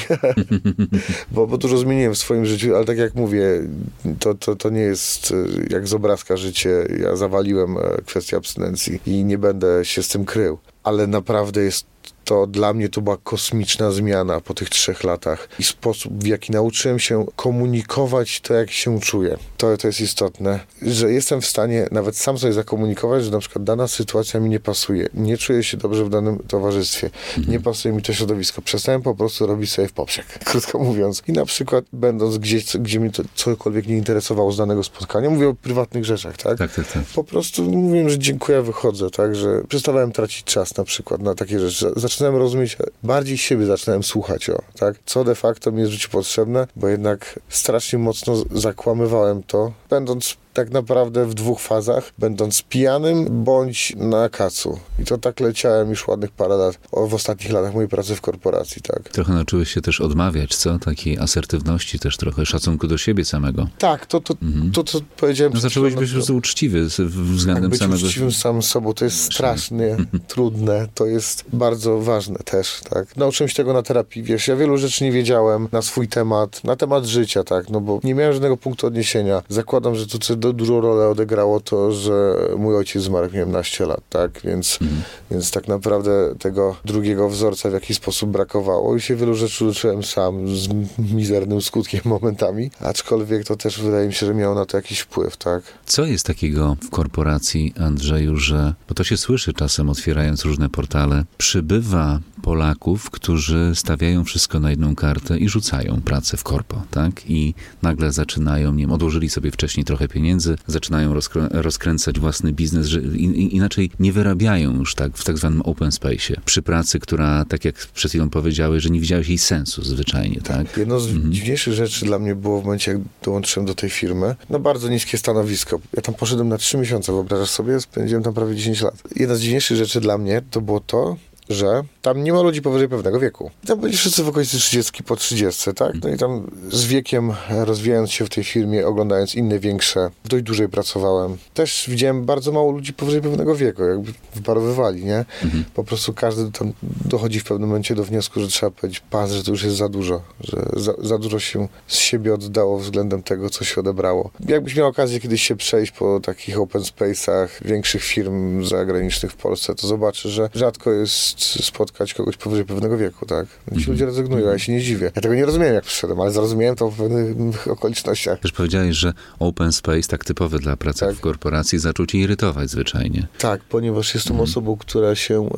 bo, bo dużo zmieniłem w swoim życiu, ale tak jak mówię, to, to, to nie jest e, jak z obrazka życie. Ja zawaliłem e, kwestię abstynencji i nie będę się z tym krył. Ale naprawdę jest to dla mnie to była kosmiczna zmiana po tych trzech latach i sposób, w jaki nauczyłem się komunikować to, jak się czuję. To, to jest istotne, że jestem w stanie nawet sam sobie zakomunikować, że na przykład dana sytuacja mi nie pasuje. Nie czuję się dobrze w danym towarzystwie. Nie pasuje mi to środowisko. Przestałem po prostu robić sobie w poprzek, krótko mówiąc. I na przykład będąc gdzieś, gdzie mnie to cokolwiek nie interesowało z danego spotkania, mówię o prywatnych rzeczach, tak? Tak, tak, tak. po prostu mówiłem, że dziękuję, wychodzę, tak, że przestawałem tracić czas na przykład na takie rzeczy. Zaczynałem rozumieć, bardziej siebie zaczynałem słuchać, o, tak, co de facto mi jest w życiu potrzebne, bo jednak strasznie mocno zakłamywałem to, będąc tak naprawdę w dwóch fazach, będąc pijanym bądź na kacu. I to tak leciałem już ładnych parę lat, o, w ostatnich latach mojej pracy w korporacji, tak. Trochę nauczyłeś się też odmawiać, co? Takiej asertywności, też trochę szacunku do siebie samego. Tak, to, to, to, co powiedziałem... No, zacząłeś być prostu uczciwy względem Tak, być samego uczciwym sam sobą to jest strasznie trudne, to jest bardzo ważne też, tak. Nauczyłem się tego na terapii, wiesz, ja wielu rzeczy nie wiedziałem na swój temat, na temat życia, tak, no bo nie miałem żadnego punktu odniesienia. Zakładam, że tu do- dużą rolę odegrało to, że mój ojciec zmarł, miałem naście lat, tak, więc, więc tak naprawdę tego drugiego wzorca w jakiś sposób brakowało i się wielu rzeczy uczyłem sam z mizernym skutkiem momentami, aczkolwiek to też wydaje mi się, że miało na to jakiś wpływ, tak. Co jest takiego w korporacji, Andrzeju, że, bo to się słyszy czasem otwierając różne portale, przybywa Polaków, którzy stawiają wszystko na jedną kartę i rzucają pracę w korpo, tak? I nagle zaczynają, nie wiem, odłożyli sobie wcześniej trochę pieniędzy, pieniędzy, zaczynają rozkrę- rozkręcać własny biznes, że in, inaczej nie wyrabiają już tak w tak zwanym open space. Przy pracy, która, tak jak przed chwilą powiedziałeś, że nie widziałeś jej sensu zwyczajnie, tak? Jedno z dziwniejszych rzeczy dla mnie było w momencie, jak dołączyłem do tej firmy, no bardzo niskie stanowisko. Ja tam poszedłem na trzy miesiące, wyobrażasz sobie? Spędziłem tam prawie 10 lat. Jedna z dziwniejszych rzeczy dla mnie to było to, że tam nie ma ludzi powyżej pewnego wieku. Tam byli wszyscy w okolicy 30 po 30, tak? No i tam z wiekiem, rozwijając się w tej firmie, oglądając inne większe, dość dłużej pracowałem. Też widziałem bardzo mało ludzi powyżej pewnego wieku, jakby wparowywali, nie? Po prostu każdy tam dochodzi w pewnym momencie do wniosku, że trzeba powiedzieć, pas, że to już jest za dużo, że za, za dużo się z siebie oddało względem tego, co się odebrało. Jakbyś miał okazję kiedyś się przejść po takich open space'ach większych firm zagranicznych w Polsce, to zobaczysz, że rzadko jest spotkać kogoś powyżej pewnego wieku, tak? Ci ludzie rezygnują, ja się nie dziwię. Ja tego nie rozumiałem, jak przyszedłem, ale zrozumiałem to w pewnych okolicznościach. Też powiedziałeś, że open space, tak typowy dla pracy Tak. w korporacji, zaczął cię irytować zwyczajnie. Tak, ponieważ jestem osobą, która się e,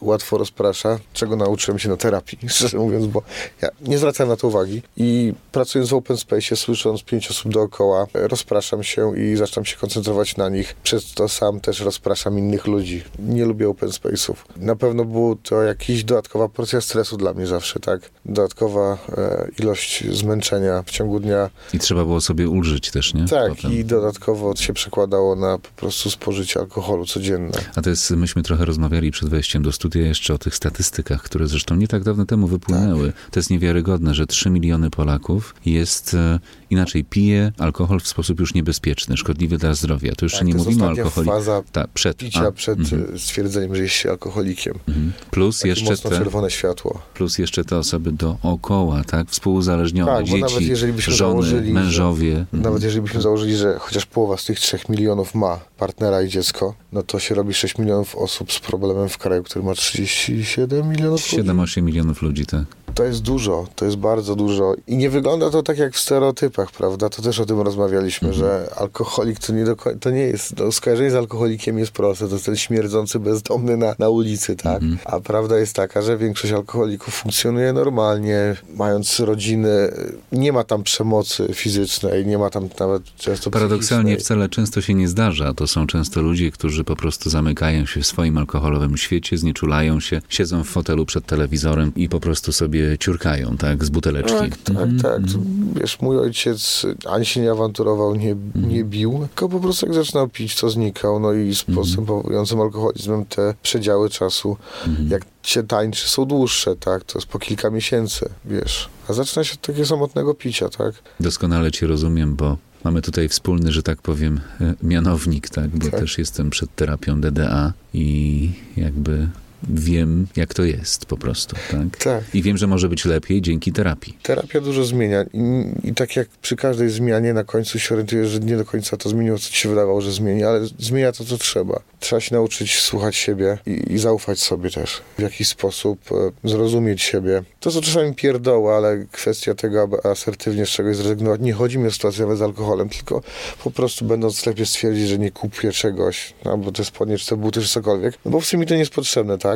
łatwo rozprasza, czego nauczyłem się na terapii, szczerze mówiąc, bo ja nie zwracałem na to uwagi i pracując w open space, słysząc pięć osób dookoła, e, rozpraszam się i zaczynam się koncentrować na nich. Przez to sam też rozpraszam innych ludzi. Nie lubię open space'ów. Na pewno był to jakaś dodatkowa porcja stresu dla mnie zawsze, tak? Dodatkowa e, ilość zmęczenia w ciągu dnia. I trzeba było sobie ulżyć też, nie? Tak, Potem. i dodatkowo się przekładało na po prostu spożycie alkoholu codzienne. A to jest, myśmy trochę rozmawiali przed wejściem do studia jeszcze o tych statystykach, które zresztą nie tak dawno temu wypłynęły. To jest niewiarygodne, że 3 miliony Polaków jest e, inaczej pije alkohol w sposób już niebezpieczny, szkodliwy dla zdrowia. To już Tak, nie to mówimy o ostatnia alkoholi. faza Tak, przed. picia A, przed mhm, e, stwierdzeniem, że jest się alkoholikiem. mhm. Plus Takie jeszcze, mocno te, czerwone światło. plus jeszcze te osoby dookoła, tak? Współuzależnione, Tak, bo dzieci, nawet jeżeli byśmy żony, założyli, że- mężowie. Mhm. Nawet jeżeli byśmy założyli, że chociaż połowa z tych 3 milionów ma partnera i dziecko, no to się robi 6 milionów osób z problemem w kraju, który ma 37 milionów ludzi. 7-8 milionów ludzi, tak. To jest dużo, to jest bardzo dużo. I nie wygląda to tak jak w stereotypach, prawda? To też o tym rozmawialiśmy, Mhm. że alkoholik to nie, do, to nie jest, no, skojarzenie z alkoholikiem jest proste, to jest ten śmierdzący bezdomny na, na ulicy, tak? Mhm. A prawda jest taka, że większość alkoholików funkcjonuje normalnie, mając rodziny, nie ma tam przemocy fizycznej, nie ma tam nawet często Paradoksalnie wcale często się nie zdarza. To są często ludzie, którzy po prostu zamykają się w swoim alkoholowym świecie, znieczulają się, siedzą w fotelu przed telewizorem i po prostu sobie ciurkają, tak, z buteleczki. Tak, tak, tak. To, Wiesz, mój ojciec ani się nie awanturował, nie, nie bił, tylko po prostu jak zaczynał pić, to znikał. No i z postępującym alkoholizmem te przedziały czasu, jak się tańczy, są dłuższe, tak? To jest po kilka miesięcy, wiesz. A zaczyna się od takiego samotnego picia, tak? Doskonale cię rozumiem, bo mamy tutaj wspólny, że tak powiem, e, mianownik, tak, bo Tak. też jestem przed terapią DDA i jakby wiem, jak to jest po prostu, tak? Tak. I wiem, że może być lepiej dzięki terapii. Terapia dużo zmienia I, i tak jak przy każdej zmianie na końcu się orientujesz, że nie do końca to zmieniło, co ci się wydawało, że zmieni, ale zmienia to, co trzeba. Trzeba się nauczyć słuchać siebie i, i zaufać sobie też. W jakiś sposób e, zrozumieć siebie. To są czasami pierdoły, ale kwestia tego, aby asertywnie z czegoś zrezygnować. Nie chodzi mi o sytuację nawet z alkoholem, tylko po prostu będąc w sklepie stwierdzić, że nie kupię czegoś, no, bo te spodnie, czy te buty, czy cokolwiek, no bo w sumie to nie jest potrzebne, tak?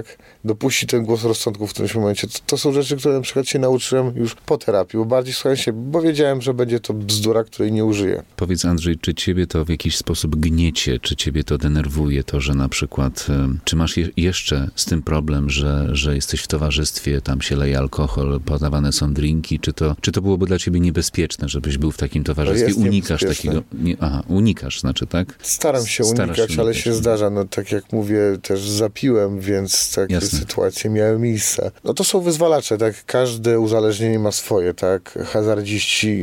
Dopuścić ten głos rozsądku w którymś momencie. To, to są rzeczy, które na przykład się nauczyłem już po terapii, bo bardziej słuchałem się, bo wiedziałem, że będzie to bzdura, której nie użyję. Powiedz Andrzej, czy ciebie to w jakiś sposób gniecie, czy ciebie to denerwuje, to, że na przykład, czy masz je, jeszcze z tym problem, że, że jesteś w towarzystwie, tam się leje alkohol, podawane są drinki, czy to, czy to byłoby dla ciebie niebezpieczne, żebyś był w takim towarzystwie? unikasz takiego, nie, aha, unikasz, znaczy, tak? Staram się Starasz unikać, się ale unikać. się zdarza. No tak jak mówię, też zapiłem, więc takie Jasne. sytuacje miały miejsce. No to są wyzwalacze, tak? Każde uzależnienie ma swoje, tak? Hazardziści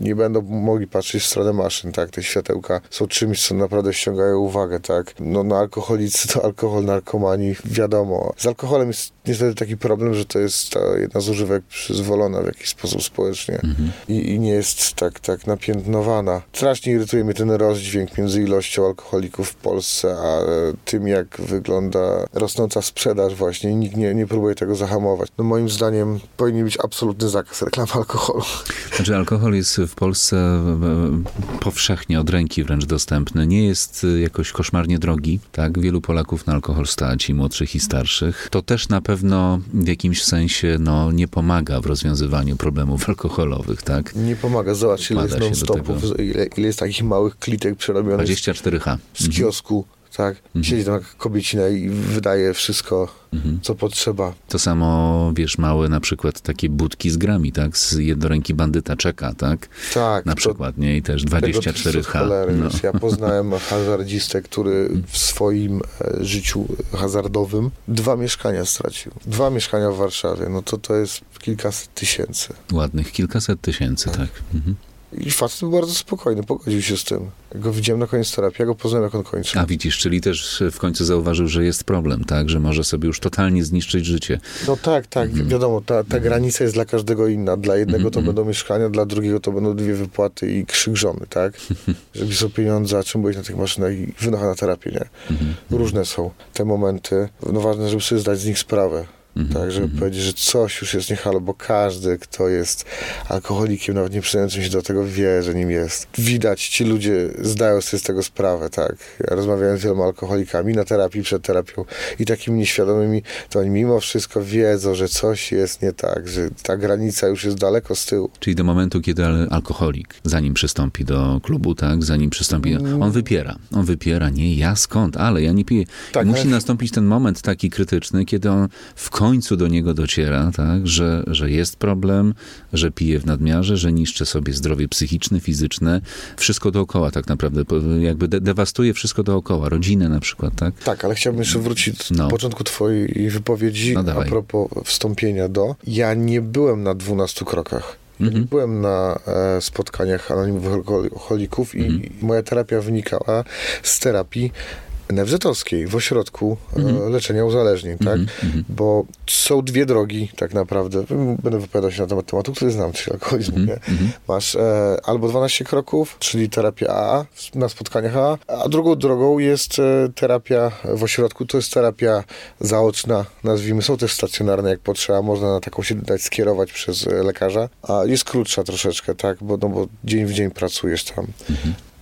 nie, będą mogli patrzeć w stronę maszyn, tak? Te światełka są czymś, co naprawdę ściągają uwagę, tak? No, no alkoholicy to alkohol, narkomani, wiadomo. Z alkoholem jest niestety taki problem, że to jest ta jedna z używek przyzwolona w jakiś sposób społecznie I, i nie jest tak, tak napiętnowana. Strasznie irytuje mnie ten rozdźwięk między ilością alkoholików w Polsce, a tym, jak wygląda rosnąca sprzedaż sprzedaż właśnie i nikt nie, nie próbuje tego zahamować. No moim zdaniem powinien być absolutny zakaz reklamy alkoholu. Znaczy alkohol jest w Polsce powszechnie, od ręki wręcz dostępny. Nie jest e, jakoś koszmarnie drogi, tak? Wielu Polaków na alkohol stać, i młodszych, i starszych. To też na pewno w jakimś sensie no, nie pomaga w rozwiązywaniu problemów alkoholowych, tak? Nie pomaga. Zobacz, ile jest non-stopów, ile, ile jest takich małych klitek przerobionych 24H. z kiosku, tak? Siedzi tam jak kobiecina i wydaje wszystko, co potrzeba. To samo, wiesz, małe na przykład takie budki z grami, tak? Z jednoręki bandyta czeka, tak? Tak. Na przykład, nie? I też tego to jest 24H. cholery, No. Ja poznałem hazardzistę, który w swoim e, życiu hazardowym dwa mieszkania stracił. Dwa mieszkania w Warszawie. No to to jest kilkaset tysięcy. Ładnych kilkaset tysięcy, tak. Mhm. I facet był bardzo spokojny, pogodził się z tym. Go widziałem na koniec terapii, ja go poznałem, jak on kończy. A widzisz, czyli też w końcu zauważył, że jest problem, tak? Że może sobie już totalnie zniszczyć życie. No tak, tak, Mhm. wiadomo, ta, ta granica jest dla każdego inna. Dla jednego to będą mieszkania, dla drugiego to będą dwie wypłaty i krzyk żony, tak? Żeby są pieniądze, a czym byłeś na tych maszynach i wynocha na terapię, nie? Mhm. Różne są te momenty. No ważne, żeby sobie zdać z nich sprawę. Mhm. Tak, żeby powiedzieć, że coś już jest niehalo, bo każdy, kto jest alkoholikiem, nawet nie przyznającym się do tego, wie, że nim jest. Widać, ci ludzie zdają sobie z tego sprawę, tak. Ja rozmawiałem z wieloma alkoholikami na terapii, przed terapią i takimi nieświadomymi, to oni mimo wszystko wiedzą, że coś jest nie tak, że ta granica już jest daleko z tyłu. Czyli do momentu, kiedy al- alkoholik, zanim przystąpi do klubu, tak? Zanim przystąpi, on wypiera. On wypiera, nie ja skąd, ale ja nie piję. Tak, musi ale- nastąpić ten moment taki krytyczny, kiedy on w końcu do niego dociera, tak? Że, że jest problem, że pije w nadmiarze, że niszczy sobie zdrowie psychiczne, fizyczne, wszystko dookoła tak naprawdę, jakby de- dewastuje wszystko dookoła, rodzinę na przykład, tak? Tak, ale chciałbym jeszcze wrócić No. do początku twojej wypowiedzi No a propos wstąpienia do. Ja nie byłem na 12 krokach. Mhm. byłem na e, spotkaniach anonimowych alkoholików i Mhm. moja terapia wynikała z terapii NFZ-owskiej w ośrodku Mhm. e, leczenia uzależnień, tak? Bo są dwie drogi tak naprawdę. Będę wypowiadał się na temat tematu, który znam, czyli alkoholizmu, Mhm. nie? Masz e, albo 12 kroków, czyli terapia AA na spotkaniach AA, a drugą drogą jest e, terapia w ośrodku. To jest terapia zaoczna, nazwijmy. Są też stacjonarne, jak potrzeba. Można na taką się dać skierować przez lekarza. A jest krótsza troszeczkę, tak? Bo, no, bo dzień w dzień pracujesz tam.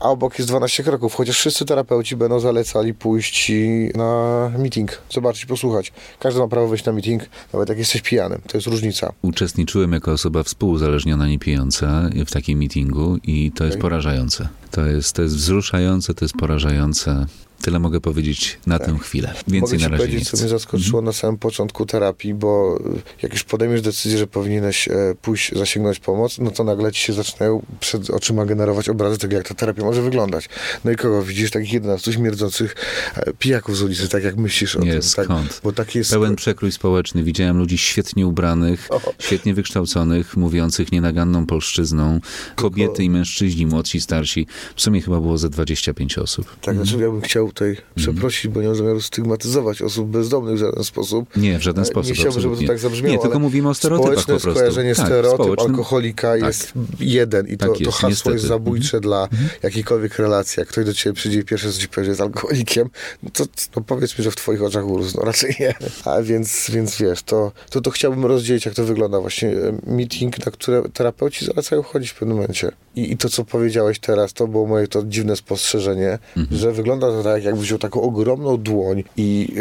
A obok jest 12 kroków, chociaż wszyscy terapeuci będą zalecali pójść na meeting, zobaczyć, posłuchać. Każdy ma prawo wejść na meeting, nawet jak jesteś pijanym. To jest różnica. Uczestniczyłem jako osoba współuzależniona, niepijąca w takim meetingu i to jest Okej. porażające. To jest, to jest wzruszające, to jest porażające. Tyle mogę powiedzieć na tę chwilę. Więcej Mogę na razie nie powiedzieć, co chcę. mnie zaskoczyło na samym początku terapii, bo y, jak już podejmiesz decyzję, że powinieneś e, pójść, zasięgnąć pomoc, no to nagle ci się zaczynają przed oczyma generować obrazy tego, jak ta terapia może wyglądać. No i kogo widzisz? Takich 11 śmierdzących e, pijaków z ulicy, tak jak myślisz o Nie, tym. skąd? Tak? Bo tak jest... Pełen przekrój społeczny. Widziałem ludzi świetnie ubranych, O. świetnie wykształconych, mówiących nienaganną polszczyzną. Kobiety i mężczyźni, młodsi, starsi. W sumie chyba było ze 25 osób. Tak, znaczy ja bym chciał tutaj przeprosić, bo nie mam zamiaru stygmatyzować osób bezdomnych w żaden sposób. Nie, w żaden sposób. Nie chciałbym, żeby to tak zabrzmiało. Nie, tylko mówimy o stereotypach Społeczne po prostu. skojarzenie Tak, stereotyp społeczny- alkoholika tak. jest jeden i Tak to, to jest, hasło niestety. jest zabójcze dla jakiejkolwiek relacji. Jak ktoś do ciebie przyjdzie i pierwsze co ci powie, że jest alkoholikiem, to no powiedz mi, że w twoich oczach urósł. No raczej nie. A więc, więc wiesz, to, to, to chciałbym rozdzielić, jak to wygląda właśnie e, meeting, na które terapeuci zalecają chodzić w pewnym momencie. I, I to, co powiedziałeś teraz, to było moje to dziwne spostrzeżenie, że wygląda to tak, jakby wziął taką ogromną dłoń i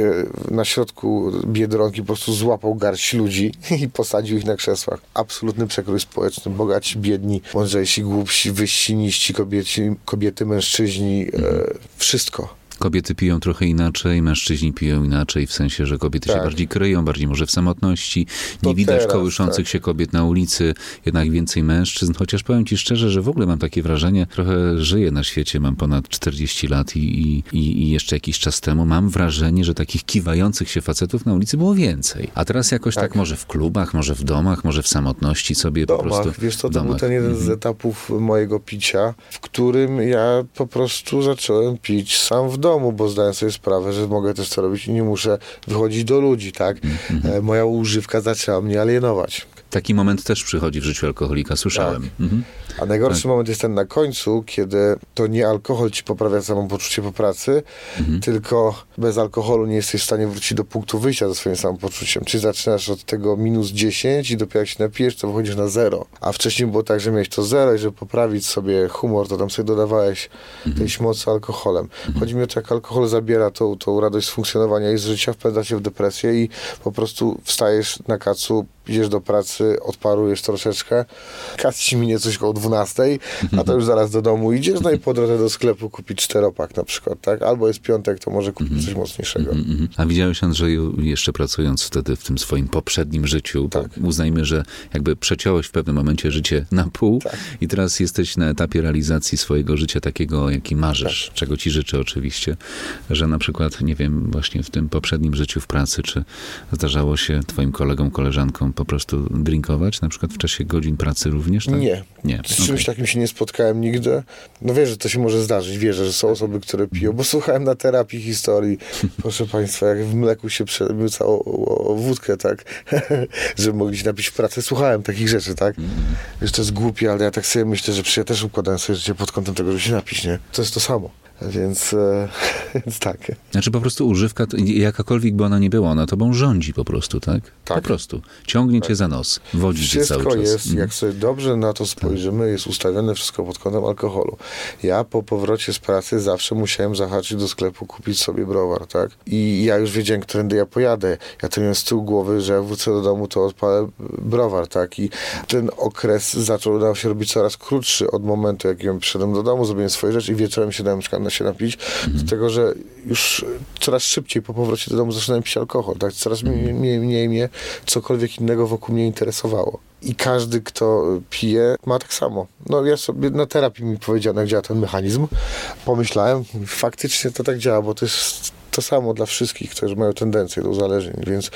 e, na środku Biedronki po prostu złapał garść ludzi i posadził ich na krzesłach. Absolutny przekrój społeczny. Bogaci, biedni, mądrzejsi, głupsi, wyżsi, niżsi, kobieci, kobiety, mężczyźni, e, wszystko. Kobiety piją trochę inaczej, mężczyźni piją inaczej, w sensie, że kobiety się Tak. bardziej kryją, bardziej może w samotności. Nie To widać teraz, kołyszących tak. się kobiet na ulicy, jednak więcej mężczyzn. Chociaż powiem ci szczerze, że w ogóle mam takie wrażenie, trochę żyję na świecie, mam ponad 40 lat i, i, i jeszcze jakiś czas temu mam wrażenie, że takich kiwających się facetów na ulicy było więcej. A teraz jakoś tak, Tak. może w klubach, może w domach, może w samotności sobie po domach. prostu. Wiesz co, to był domach. ten jeden z Mhm. etapów mojego picia, w którym ja po prostu zacząłem pić sam w domu, bo zdałem sobie sprawę, że mogę też to robić i nie muszę wychodzić do ludzi, tak? E, Moja używka zaczęła mnie alienować. Taki moment też przychodzi w życiu alkoholika, słyszałem. Tak. Mhm. A najgorszy moment jest ten na końcu, kiedy to nie alkohol ci poprawia samopoczucie po pracy, tylko bez alkoholu nie jesteś w stanie wrócić do punktu wyjścia ze swoim samopoczuciem. Czyli zaczynasz od tego minus 10 i dopiero jak się napijesz, to wychodzisz na zero. A wcześniej było tak, że miałeś to zero i żeby poprawić sobie humor, to tam sobie dodawałeś tej mocy alkoholem. Chodzi mi o to, jak alkohol zabiera tą, tą radość z funkcjonowania i z życia, wpędza cię w depresję i po prostu wstajesz na kacu, idziesz do pracy, odparujesz troszeczkę, kac ci minie coś koło 12, a to już zaraz do domu idziesz, no i po drodze do sklepu kupić czteropak na przykład, tak? Albo jest piątek, to może kupić coś mocniejszego. Mhm. A widziałeś, Andrzeju, jeszcze pracując wtedy w tym swoim poprzednim życiu, Tak. uznajmy, że jakby przeciąłeś w pewnym momencie życie na pół Tak. i teraz jesteś na etapie realizacji swojego życia takiego, jaki marzysz, Tak. czego ci życzę oczywiście, że na przykład, nie wiem, właśnie w tym poprzednim życiu w pracy, czy zdarzało się twoim kolegom, koleżankom po prostu drinkować, na przykład w czasie godzin pracy również? Tak? Nie. Nie. Z czymś okej. takim się nie spotkałem nigdy. No wiesz, że to się może zdarzyć. Wierzę, że są osoby, które piją, bo słuchałem na terapii historii, proszę państwa, jak w mleku się przemyca o, o, o wódkę, tak? Żeby mogli się napić w pracy. Słuchałem takich rzeczy, tak? Wiesz, to jest głupie, ale ja tak sobie myślę, że przecież ja też układałem sobie życie pod kątem tego, żeby się napić, nie? To jest to samo. Więc, e, więc tak. Znaczy po prostu używka, jakakolwiek by ona nie była, ona tobą rządzi po prostu, tak? Tak. Po prostu. Ciągnie cię za nos, wodzi cię cały Wszystko czas. jest, Mhm. jak sobie dobrze na to spojrzymy, jest ustawione wszystko pod kątem alkoholu. Ja po powrocie z pracy zawsze musiałem zahaczyć do sklepu, kupić sobie browar, tak? I ja już wiedziałem, którędy ja pojadę. Ja to miałem z tyłu głowy, że jak wrócę do domu, to odpalę browar, tak? I ten okres zaczął nam się robić coraz krótszy od momentu, jak ja przyszedłem do domu, zrobiłem swoje rzeczy i wieczorem się dałem na się napić, do tego, że już coraz szybciej po powrocie do domu zaczynałem pić alkohol, tak? Coraz mniej, mniej, mniej mnie cokolwiek innego wokół mnie interesowało. I każdy, kto pije, ma tak samo. No ja sobie na terapii mi powiedziano, jak działa ten mechanizm. Pomyślałem, faktycznie to tak działa, bo to jest to samo dla wszystkich, którzy mają tendencję do uzależnień, więc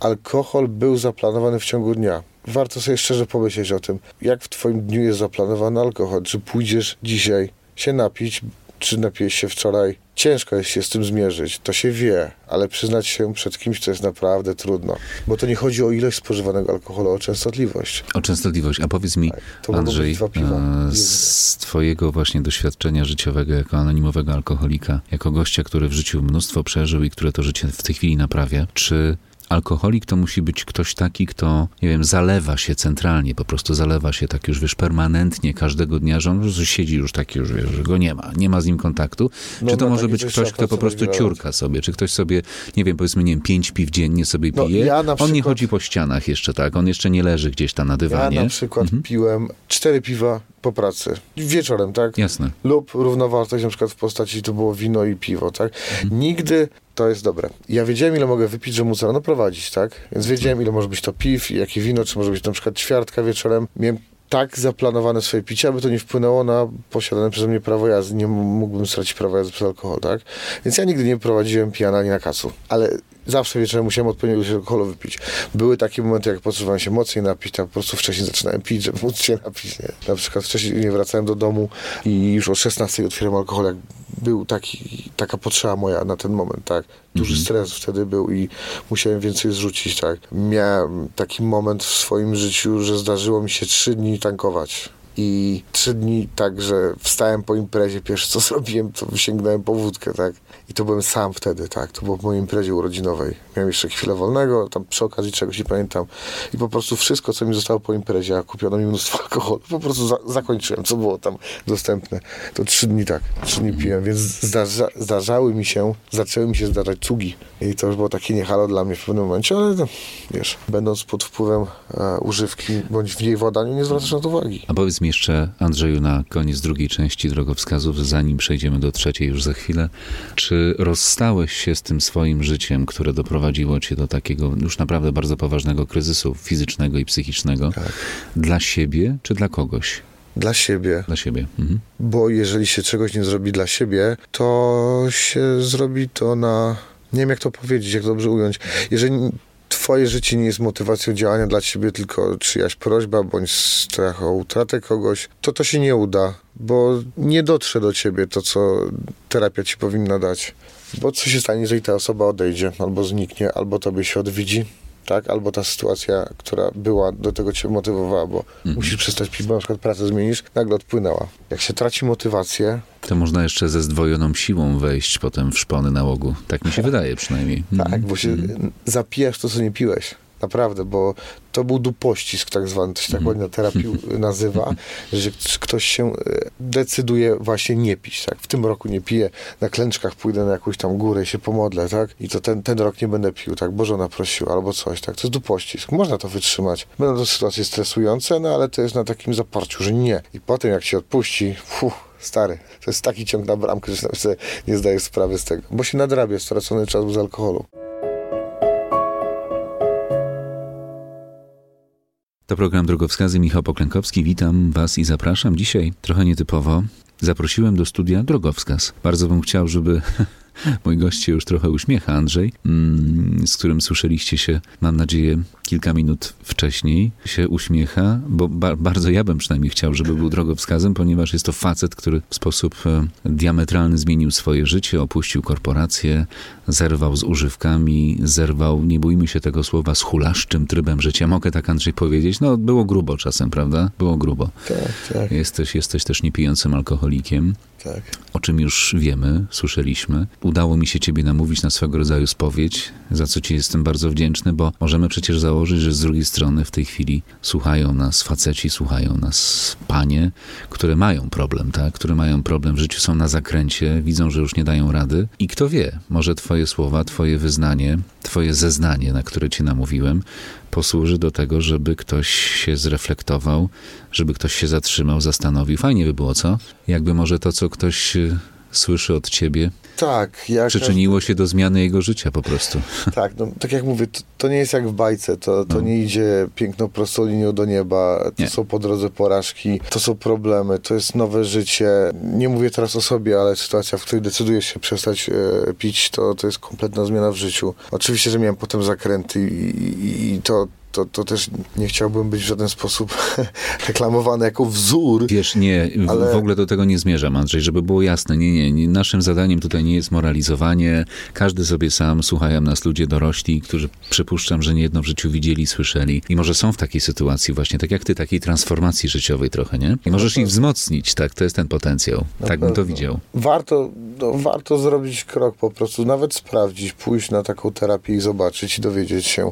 alkohol był zaplanowany w ciągu dnia. Warto sobie szczerze pomyśleć o tym, jak w twoim dniu jest zaplanowany alkohol. Czy pójdziesz dzisiaj się napić, czy napijesz się wczoraj. Ciężko jest się z tym zmierzyć, to się wie, ale przyznać się przed kimś to jest naprawdę trudno. Bo to nie chodzi o ilość spożywanego alkoholu, o częstotliwość. O częstotliwość. A powiedz mi, Tak, to Andrzej, e, z twojego właśnie doświadczenia życiowego jako anonimowego alkoholika, jako gościa, który w życiu mnóstwo przeżył i które to życie w tej chwili naprawia, czy alkoholik to musi być ktoś taki, kto, nie wiem, zalewa się centralnie, po prostu zalewa się tak już, wiesz, permanentnie każdego dnia, że on po prostu siedzi już taki już, wiesz, że go nie ma, nie ma z nim kontaktu? No, czy to na może być ktoś, kto po prostu ciurka sobie, czy ktoś sobie, nie wiem, powiedzmy, nie wiem, pięć piw dziennie sobie No, pije, ja na on nie przykład- chodzi po ścianach jeszcze, tak, on jeszcze nie leży gdzieś tam na Ja dywanie. na przykład Mhm. piłem cztery piwa po pracy. Wieczorem, tak? Jasne. Lub równowartość na przykład w postaci to było wino i piwo, tak? Nigdy to jest dobre. Ja wiedziałem, ile mogę wypić, że móc rano prowadzić, tak? Więc wiedziałem, ile może być to piw jakie wino, czy może być na przykład ćwiartka wieczorem. Miałem tak zaplanowane swoje picie, aby to nie wpłynęło na posiadane przeze mnie prawo jazdy. Nie mógłbym stracić prawa jazdy przez alkohol, tak? Więc ja nigdy nie prowadziłem pijana ani na kasu. Ale zawsze wieczorem musiałem odpowiednią ilość alkoholu wypić. Były takie momenty, jak potrzebowałem się mocniej napić, to po prostu wcześniej zaczynałem pić, żeby móc się napić. Nie? Na przykład wcześniej nie wracałem do domu i już o 16 otwieram alkohol, jak był taki, taka potrzeba moja na ten moment, tak. Duży stres wtedy był i musiałem więcej zrzucić, tak. Miałem taki moment w swoim życiu, że zdarzyło mi się trzy dni tankować. I trzy dni tak, że wstałem po imprezie, pierwsze co zrobiłem, to sięgnąłem po wódkę, tak. I to byłem sam wtedy, tak. To było po mojej imprezie urodzinowej. Miałem jeszcze chwilę wolnego, tam przy okazji czegoś nie pamiętam. I po prostu wszystko, co mi zostało po imprezie, a kupiono mi mnóstwo alkoholu, po prostu za zakończyłem, co było tam dostępne. To trzy dni tak, trzy dni piłem, więc zdarza zdarzały mi się, zaczęły mi się zdarzać cugi. I to już było takie niehalo dla mnie w pewnym momencie, ale no, wiesz, będąc pod wpływem e, używki, bądź w jej władaniu, nie zwracasz na to uwagi. A powiedz mi jeszcze, Andrzeju, na koniec drugiej części drogowskazów, zanim przejdziemy do trzeciej już za chwilę, czy rozstałeś się z tym swoim życiem, które doprowadziło cię do takiego już naprawdę bardzo poważnego kryzysu fizycznego i psychicznego, Tak. dla siebie czy dla kogoś? Dla siebie, Dla siebie. Mhm. bo jeżeli się czegoś nie zrobi dla siebie, to się zrobi to na. Nie wiem, jak to powiedzieć, jak dobrze ująć. Jeżeli Twoje życie nie jest motywacją działania dla ciebie, tylko czyjaś prośba bądź strach o utratę kogoś, to to się nie uda, bo nie dotrze do ciebie to, co terapia ci powinna dać. Bo co się stanie, jeżeli ta osoba odejdzie, albo zniknie, albo tobie się odwiedzi? Tak? Albo ta sytuacja, która była, do tego cię motywowała, bo musisz przestać pić, bo na przykład pracę zmienisz, nagle odpłynęła. Jak się traci motywację, To można jeszcze ze zdwojoną siłą wejść potem w szpony nałogu. Tak mi się wydaje przynajmniej. tak, Mhm. bo się zapijasz to, co nie piłeś. Naprawdę, bo to był dupościsk tak zwany, to się tak ładnie na terapii nazywa, że ktoś się e, decyduje właśnie nie pić, tak. W tym roku nie piję, na klęczkach pójdę na jakąś tam górę i się pomodlę, tak. I to ten, ten rok nie będę pił, tak, bo żona prosiła albo coś, tak. To jest dupościsk, można to wytrzymać. Będą to sytuacje stresujące, no ale to jest na takim zaparciu, że nie. I potem jak się odpuści, fuh, Stary, to jest taki ciąg na bramkę, że sobie nie zdajesz sprawy z tego, bo się nadrabia stracony czas bez alkoholu. To program Drogowskazy Michał Poklękowski. Witam Was i zapraszam. Dzisiaj trochę nietypowo zaprosiłem do studia Drogowskaz. Bardzo bym chciał, żeby mój gość się już trochę uśmiecha, Andrzej, mm, z którym słyszeliście się, mam nadzieję, kilka minut wcześniej, się uśmiecha, bo ba- bardzo ja bym przynajmniej chciał, żeby był drogowskazem, ponieważ jest to facet, który w sposób e, diametralny zmienił swoje życie, opuścił korporację, zerwał z używkami, zerwał, nie bójmy się tego słowa, z hulaszczym trybem życia. Mogę tak, Andrzej, powiedzieć? No, było grubo czasem, prawda? Było grubo. Tak, tak, Jesteś, jesteś też niepijącym alkoholikiem, tak. o czym już wiemy, słyszeliśmy. Udało mi się ciebie namówić na swego rodzaju spowiedź, za co ci jestem bardzo wdzięczny, bo możemy przecież założyć, że z drugiej strony w tej chwili słuchają nas faceci, słuchają nas panie, które mają problem, tak? Które mają problem w życiu, są na zakręcie, widzą, że już nie dają rady i kto wie, może twoje słowa, twoje wyznanie, twoje zeznanie, na które cię namówiłem, posłuży do tego, żeby ktoś się zreflektował, żeby ktoś się zatrzymał, zastanowił. Fajnie by było, co? Jakby może to, co ktoś słyszy od ciebie, Tak, ja przyczyniło się do zmiany jego życia po prostu. Tak, no, tak jak mówię, to, to nie jest jak w bajce, to, to No. nie idzie piękną prostą linią do nieba, to Nie. są po drodze porażki, to są problemy, to jest nowe życie. Nie mówię teraz o sobie, ale sytuacja, w której decydujesz się przestać e, pić, to, to jest kompletna zmiana w życiu. Oczywiście, że miałem potem zakręty i, i, i to, to, to też nie chciałbym być w żaden sposób reklamowany jako wzór. Wiesz, nie, w, Ale- w ogóle do tego nie zmierzam, Andrzej, żeby było jasne. Nie, nie, nie, naszym zadaniem tutaj nie jest moralizowanie. Każdy sobie sam, słuchają nas ludzie dorośli, którzy przypuszczam, że niejedno w życiu widzieli, słyszeli i może są w takiej sytuacji właśnie, tak jak ty, takiej transformacji życiowej trochę, nie? I możesz ich wzmocnić, tak? To jest ten potencjał. Tak bym to pewno. widział. Warto, no, warto zrobić krok po prostu, nawet sprawdzić, pójść na taką terapię i zobaczyć i dowiedzieć się,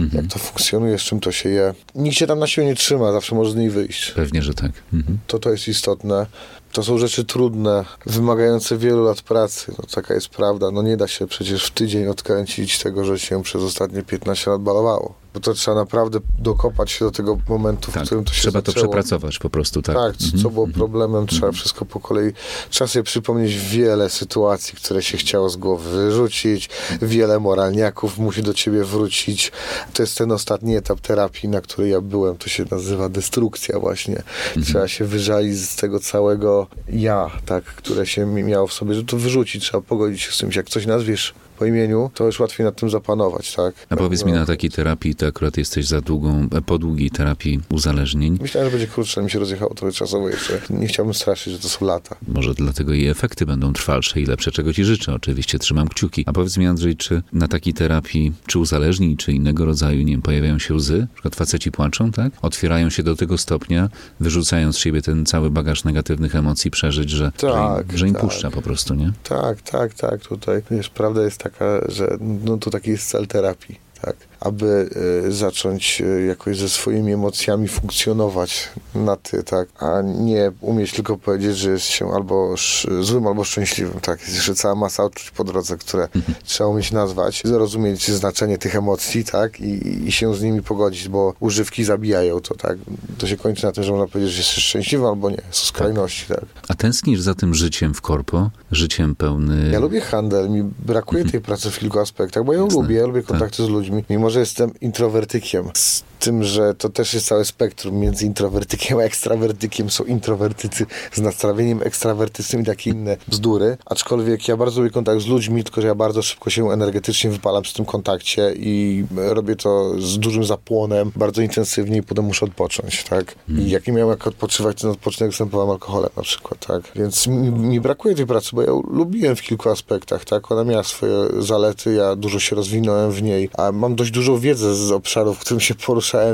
Mhm. jak to funkcjonuje, z czym to się je. Nikt się tam na siłę nie trzyma, zawsze może z niej wyjść. Pewnie, że tak. Mhm. To to jest istotne. To są rzeczy trudne, wymagające wielu lat pracy. No, taka jest prawda. No nie da się przecież w tydzień odkręcić tego, że się przez ostatnie 15 lat balowało. Bo to trzeba naprawdę dokopać się do tego momentu, w Tak, którym to się trzeba to zaczęło. przepracować po prostu, tak. Tak, co, Mhm. co było problemem, trzeba wszystko po kolei. Trzeba sobie przypomnieć wiele sytuacji, które się chciało z głowy wyrzucić, wiele moralniaków musi do ciebie wrócić. To jest ten ostatni etap terapii, na której ja byłem. To się nazywa destrukcja właśnie. Trzeba się wyżalić z tego całego ja, tak, które się mi- miało w sobie, że to wyrzucić, trzeba pogodzić się z czymś. Jak coś nazwiesz po imieniu, to już łatwiej nad tym zapanować, tak? A powiedz mi, na takiej terapii, ty akurat jesteś za długą, e, po długiej terapii uzależnień. Myślałem, że będzie krótsze, ale mi się rozjechało trochę czasowo jeszcze. Nie chciałbym straszyć, że to są lata. Może dlatego i efekty będą trwalsze i lepsze, czego ci życzę. Oczywiście trzymam kciuki. A powiedz mi, Andrzej, czy na takiej terapii, czy uzależnień, czy innego rodzaju, nie wiem, pojawiają się łzy? Na przykład faceci płaczą, tak? Otwierają się do tego stopnia, wyrzucając z siebie ten cały bagaż negatywnych emocji, przeżyć, że, Tak, że, im, że im tak. puszcza po prostu, nie? Tak, tak, tak. Tutaj wiesz, prawda jest taka, że no, to taki jest cel terapii, tak. Aby e, zacząć e, jakoś ze swoimi emocjami funkcjonować na ty, tak, a nie umieć tylko powiedzieć, że jest się albo złym, albo szczęśliwym, tak. Jest jeszcze cała masa uczuć po drodze, które trzeba umieć nazwać, zrozumieć znaczenie tych emocji, tak, i, i się z nimi pogodzić, bo używki zabijają to, tak. To się kończy na tym, że można powiedzieć, że jesteś szczęśliwy albo nie. Są skrajności, tak. A tęsknisz za tym życiem w korpo? Życiem pełny... Ja lubię handel, mi brakuje tej pracy w kilku aspektach, bo ja ją Jasne. lubię, ja lubię kontakty z ludźmi, mimo że jestem introwertykiem. Tym, że to też jest całe spektrum między introwertykiem a ekstrawertykiem. Są introwertycy z nastawieniem ekstrawertycznym i takie inne bzdury. Aczkolwiek ja bardzo lubię kontakt z ludźmi, tylko że ja bardzo szybko się energetycznie wypalam przy tym kontakcie i robię to z dużym zapłonem, bardzo intensywnie i potem muszę odpocząć, tak? I jak nie miałem jak odpoczywać, to odpoczynek zastępowałem alkoholem na przykład, tak? Więc mi, mi brakuje tej pracy, bo ja lubiłem w kilku aspektach, tak? Ona miała swoje zalety, ja dużo się rozwinąłem w niej, a mam dość dużą wiedzę z obszarów, w którym się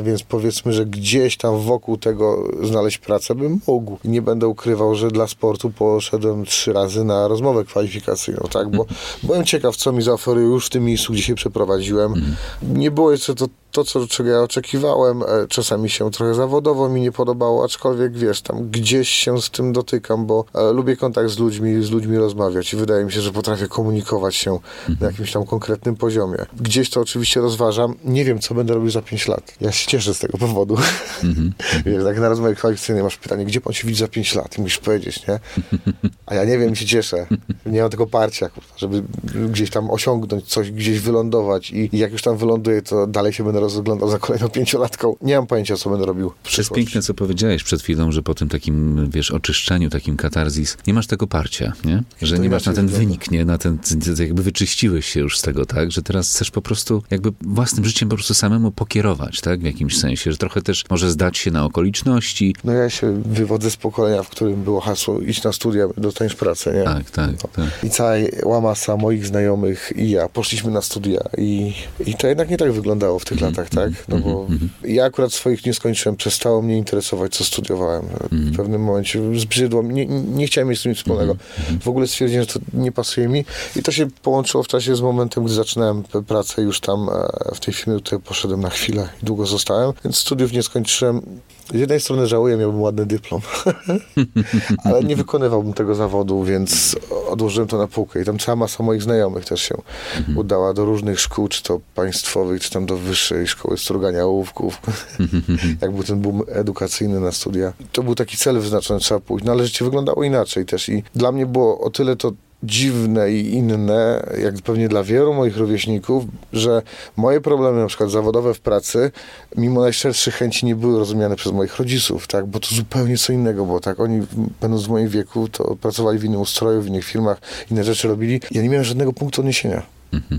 więc powiedzmy, że gdzieś tam wokół tego znaleźć pracę bym mógł. Nie będę ukrywał, że dla sportu poszedłem trzy razy na rozmowę kwalifikacyjną, tak? Bo byłem ciekaw, co mi zaoferują już w tym miejscu, gdzie się przeprowadziłem. Nie było jeszcze to to, co, czego ja oczekiwałem, e, czasami się trochę zawodowo mi nie podobało, aczkolwiek wiesz, tam gdzieś się z tym dotykam, bo e, lubię kontakt z ludźmi, z ludźmi rozmawiać i wydaje mi się, że potrafię komunikować się na jakimś tam konkretnym poziomie. Gdzieś to oczywiście rozważam. Nie wiem, co będę robił za 5 lat. Ja się cieszę z tego powodu. wiesz, tak na rozmowie kwalifikacyjnej masz pytanie, gdzie pan się widzi za 5 lat? I musisz powiedzieć, nie? A ja nie wiem się cieszę. Nie mam tego parcia, kurwa, żeby gdzieś tam osiągnąć coś, gdzieś wylądować i, jak już tam wyląduję, to dalej się będę rozglądał za kolejną pięciolatką. Nie mam pojęcia, co będę robił To jest piękne, co powiedziałeś przed chwilą, że po tym takim, wiesz, oczyszczeniu, takim katarzis, nie masz tego parcia, nie? Że To nie masz na ten wygląda. wynik, nie? Na ten, jakby wyczyściłeś się już z tego, tak? Że teraz chcesz po prostu jakby własnym życiem po prostu samemu pokierować, tak? W jakimś sensie, że trochę też może zdać się na okoliczności. No ja się wywodzę z pokolenia, w którym było hasło idź na studia, dostaniesz pracę, nie? Tak, tak, tak. I cała łamasa moich znajomych i ja poszliśmy na studia i, i to jednak nie tak wyglądało w tych latach, tak? No bo ja akurat swoich nie skończyłem, przestało mnie interesować, co studiowałem. W pewnym momencie zbrzydło, nie, nie chciałem mieć z tym nic wspólnego. W ogóle stwierdziłem, że to nie pasuje mi i to się połączyło w czasie z momentem, gdy zaczynałem pracę już tam e, w tej firmie, do której poszedłem na chwilę i zostałem, więc studiów nie skończyłem. Z jednej strony żałuję, miałbym ładny dyplom, ale nie wykonywałbym tego zawodu, więc odłożyłem to na półkę. I tam cała masa moich znajomych też się udała do różnych szkół, czy to państwowych, czy tam do wyższej szkoły strugania ołówków. Jak był ten boom edukacyjny na studia. To był taki cel wyznaczony, trzeba pójść. No ale życie wyglądało inaczej też i dla mnie było o tyle to dziwne i inne, jak pewnie dla wielu moich rówieśników, że moje problemy na przykład zawodowe w pracy, mimo najszczerszych chęci nie były rozumiane przez moich rodziców, tak, bo to zupełnie co innego było, tak, oni będąc w moim wieku, to pracowali w innym ustroju, w innych firmach, inne rzeczy robili, ja nie miałem żadnego punktu odniesienia,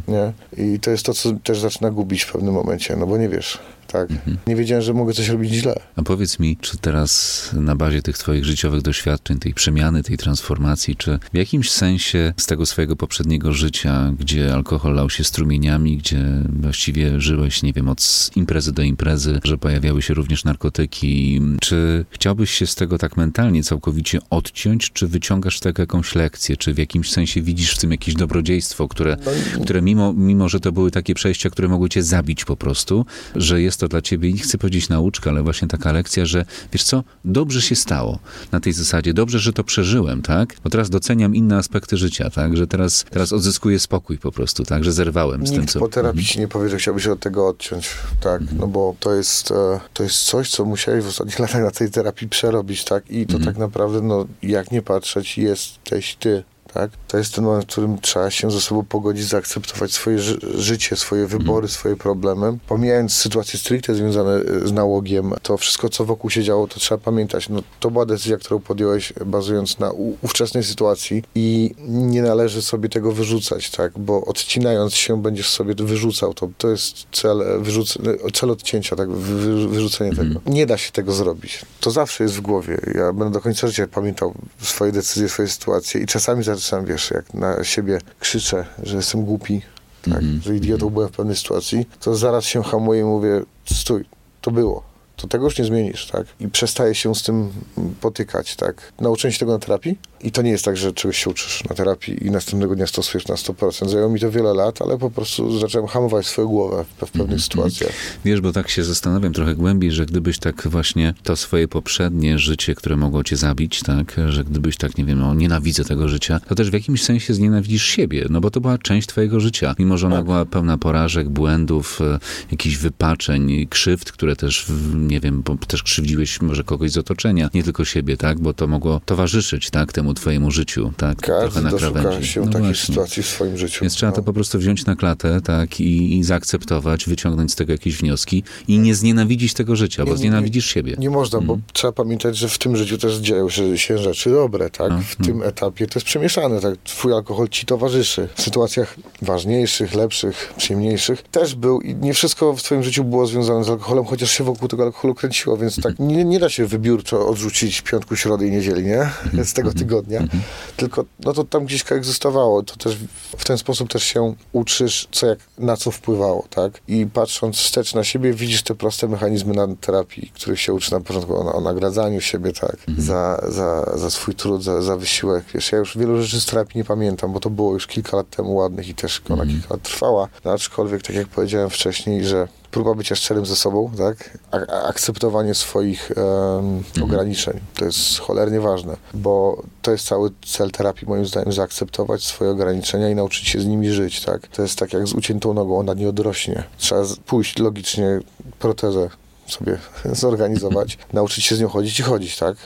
nie, i to jest to, co też zaczyna gubić w pewnym momencie, no bo nie wiesz, tak, nie wiedziałem, że mogę coś robić źle. A powiedz mi, czy teraz na bazie tych twoich życiowych doświadczeń, tej przemiany, tej transformacji, czy w jakimś sensie z tego swojego poprzedniego życia, gdzie alkohol lał się strumieniami, gdzie właściwie żyłeś, nie wiem, od imprezy do imprezy, że pojawiały się również narkotyki, czy chciałbyś się z tego tak mentalnie całkowicie odciąć, czy wyciągasz z tego jakąś lekcję, czy w jakimś sensie widzisz w tym jakieś dobrodziejstwo, które, które mimo, mimo, że to były takie przejścia, które mogły cię zabić po prostu, że jest to dla ciebie, nie chcę powiedzieć nauczka, ale właśnie taka lekcja, że wiesz co, dobrze się stało na tej zasadzie, dobrze, że to przeżyłem, tak? Bo teraz doceniam inne aspekty życia, tak? Że teraz, teraz odzyskuję spokój po prostu, tak? Że zerwałem z tym, Nikt co... po terapii ci nie powie, że chciałby się od tego odciąć. Tak, no bo to jest, e, to jest coś, co musiałeś w ostatnich latach na tej terapii przerobić, tak? I to tak naprawdę, no, jak nie patrzeć, jesteś ty. Tak? To jest ten moment, w którym trzeba się ze sobą pogodzić, zaakceptować swoje ży- życie, swoje wybory, swoje problemy. Pomijając sytuacje stricte związane e, z nałogiem, to wszystko, co wokół się działo, to trzeba pamiętać. No, to była decyzja, którą podjąłeś bazując na ówczesnej sytuacji i nie należy sobie tego wyrzucać, tak? Bo odcinając się będziesz sobie wyrzucał. To, to jest cel, e, wyrzuc- cel odcięcia, tak? Wy, wyrzucenie tego. Nie da się tego zrobić. To zawsze jest w głowie. Ja będę do końca życia pamiętał swoje decyzje, swoje sytuacje i czasami zaczynam, wiesz, jak na siebie krzyczę, że jestem głupi, tak? Że idiotą byłem w pewnej sytuacji, to zaraz się hamuję i mówię, stój, to było. To tego już nie zmienisz, tak? I przestaję się z tym potykać, tak? Nauczyłem się tego na terapii i to nie jest tak, że czegoś się uczysz na terapii i następnego dnia stosujesz na 100%. Zajęło mi to wiele lat, ale po prostu zacząłem hamować swoją głowę w, w pewnych sytuacjach. Wiesz, bo tak się zastanawiam trochę głębiej, że gdybyś tak właśnie to swoje poprzednie życie, które mogło cię zabić, tak, że gdybyś tak, nie wiem, no nienawidzę tego życia, to też w jakimś sensie znienawidzisz siebie, no bo to była część twojego życia, mimo że ona była pełna porażek, błędów, e, jakichś wypaczeń, krzywd, które też, nie wiem, bo też krzywdziłeś może kogoś z otoczenia, nie tylko siebie, tak, bo to mogło towarzyszyć, tak, temu twojemu życiu, tak? Trochę Każdy na doszuka krawędzi. się No takiej właśnie. sytuacji w swoim życiu. Więc trzeba No. to po prostu wziąć na klatę, tak, i, i zaakceptować, wyciągnąć z tego jakieś wnioski i nie znienawidzić tego życia, bo Nie, nie, znienawidzisz siebie. Nie można, Mhm. bo trzeba pamiętać, że w tym życiu też dzieją się, się rzeczy dobre, tak? No, W tym etapie to jest przemieszane, tak? Twój alkohol ci towarzyszy. W sytuacjach ważniejszych, lepszych, przyjemniejszych też był i nie wszystko w twoim życiu było związane z alkoholem, chociaż się wokół tego alkoholu kręciło, więc tak nie, nie da się wybiórczo odrzucić piątku, środy i niedzieli, nie? Z tego tygodnia. Tylko no to tam gdzieś egzystowało. To też w ten sposób też się uczysz, co jak na co wpływało, tak? I patrząc wstecz na siebie, widzisz te proste mechanizmy na terapii, których się uczy na początku o, o nagradzaniu siebie, tak? Za, za, za swój trud, za, za wysiłek. Wiesz, ja już wielu rzeczy z terapii nie pamiętam, bo to było już kilka lat temu ładnych i też ona kilka lat trwała. No, aczkolwiek, tak jak powiedziałem wcześniej, że próba bycia szczerym ze sobą, tak? A, akceptowanie swoich em, ograniczeń. To jest cholernie ważne, bo to jest cały cel terapii, moim zdaniem, zaakceptować swoje ograniczenia i nauczyć się z nimi żyć, tak? To jest tak jak z uciętą nogą, ona nie odrośnie. Trzeba pójść logicznie, protezę sobie zorganizować, nauczyć się z nią chodzić i chodzić, tak?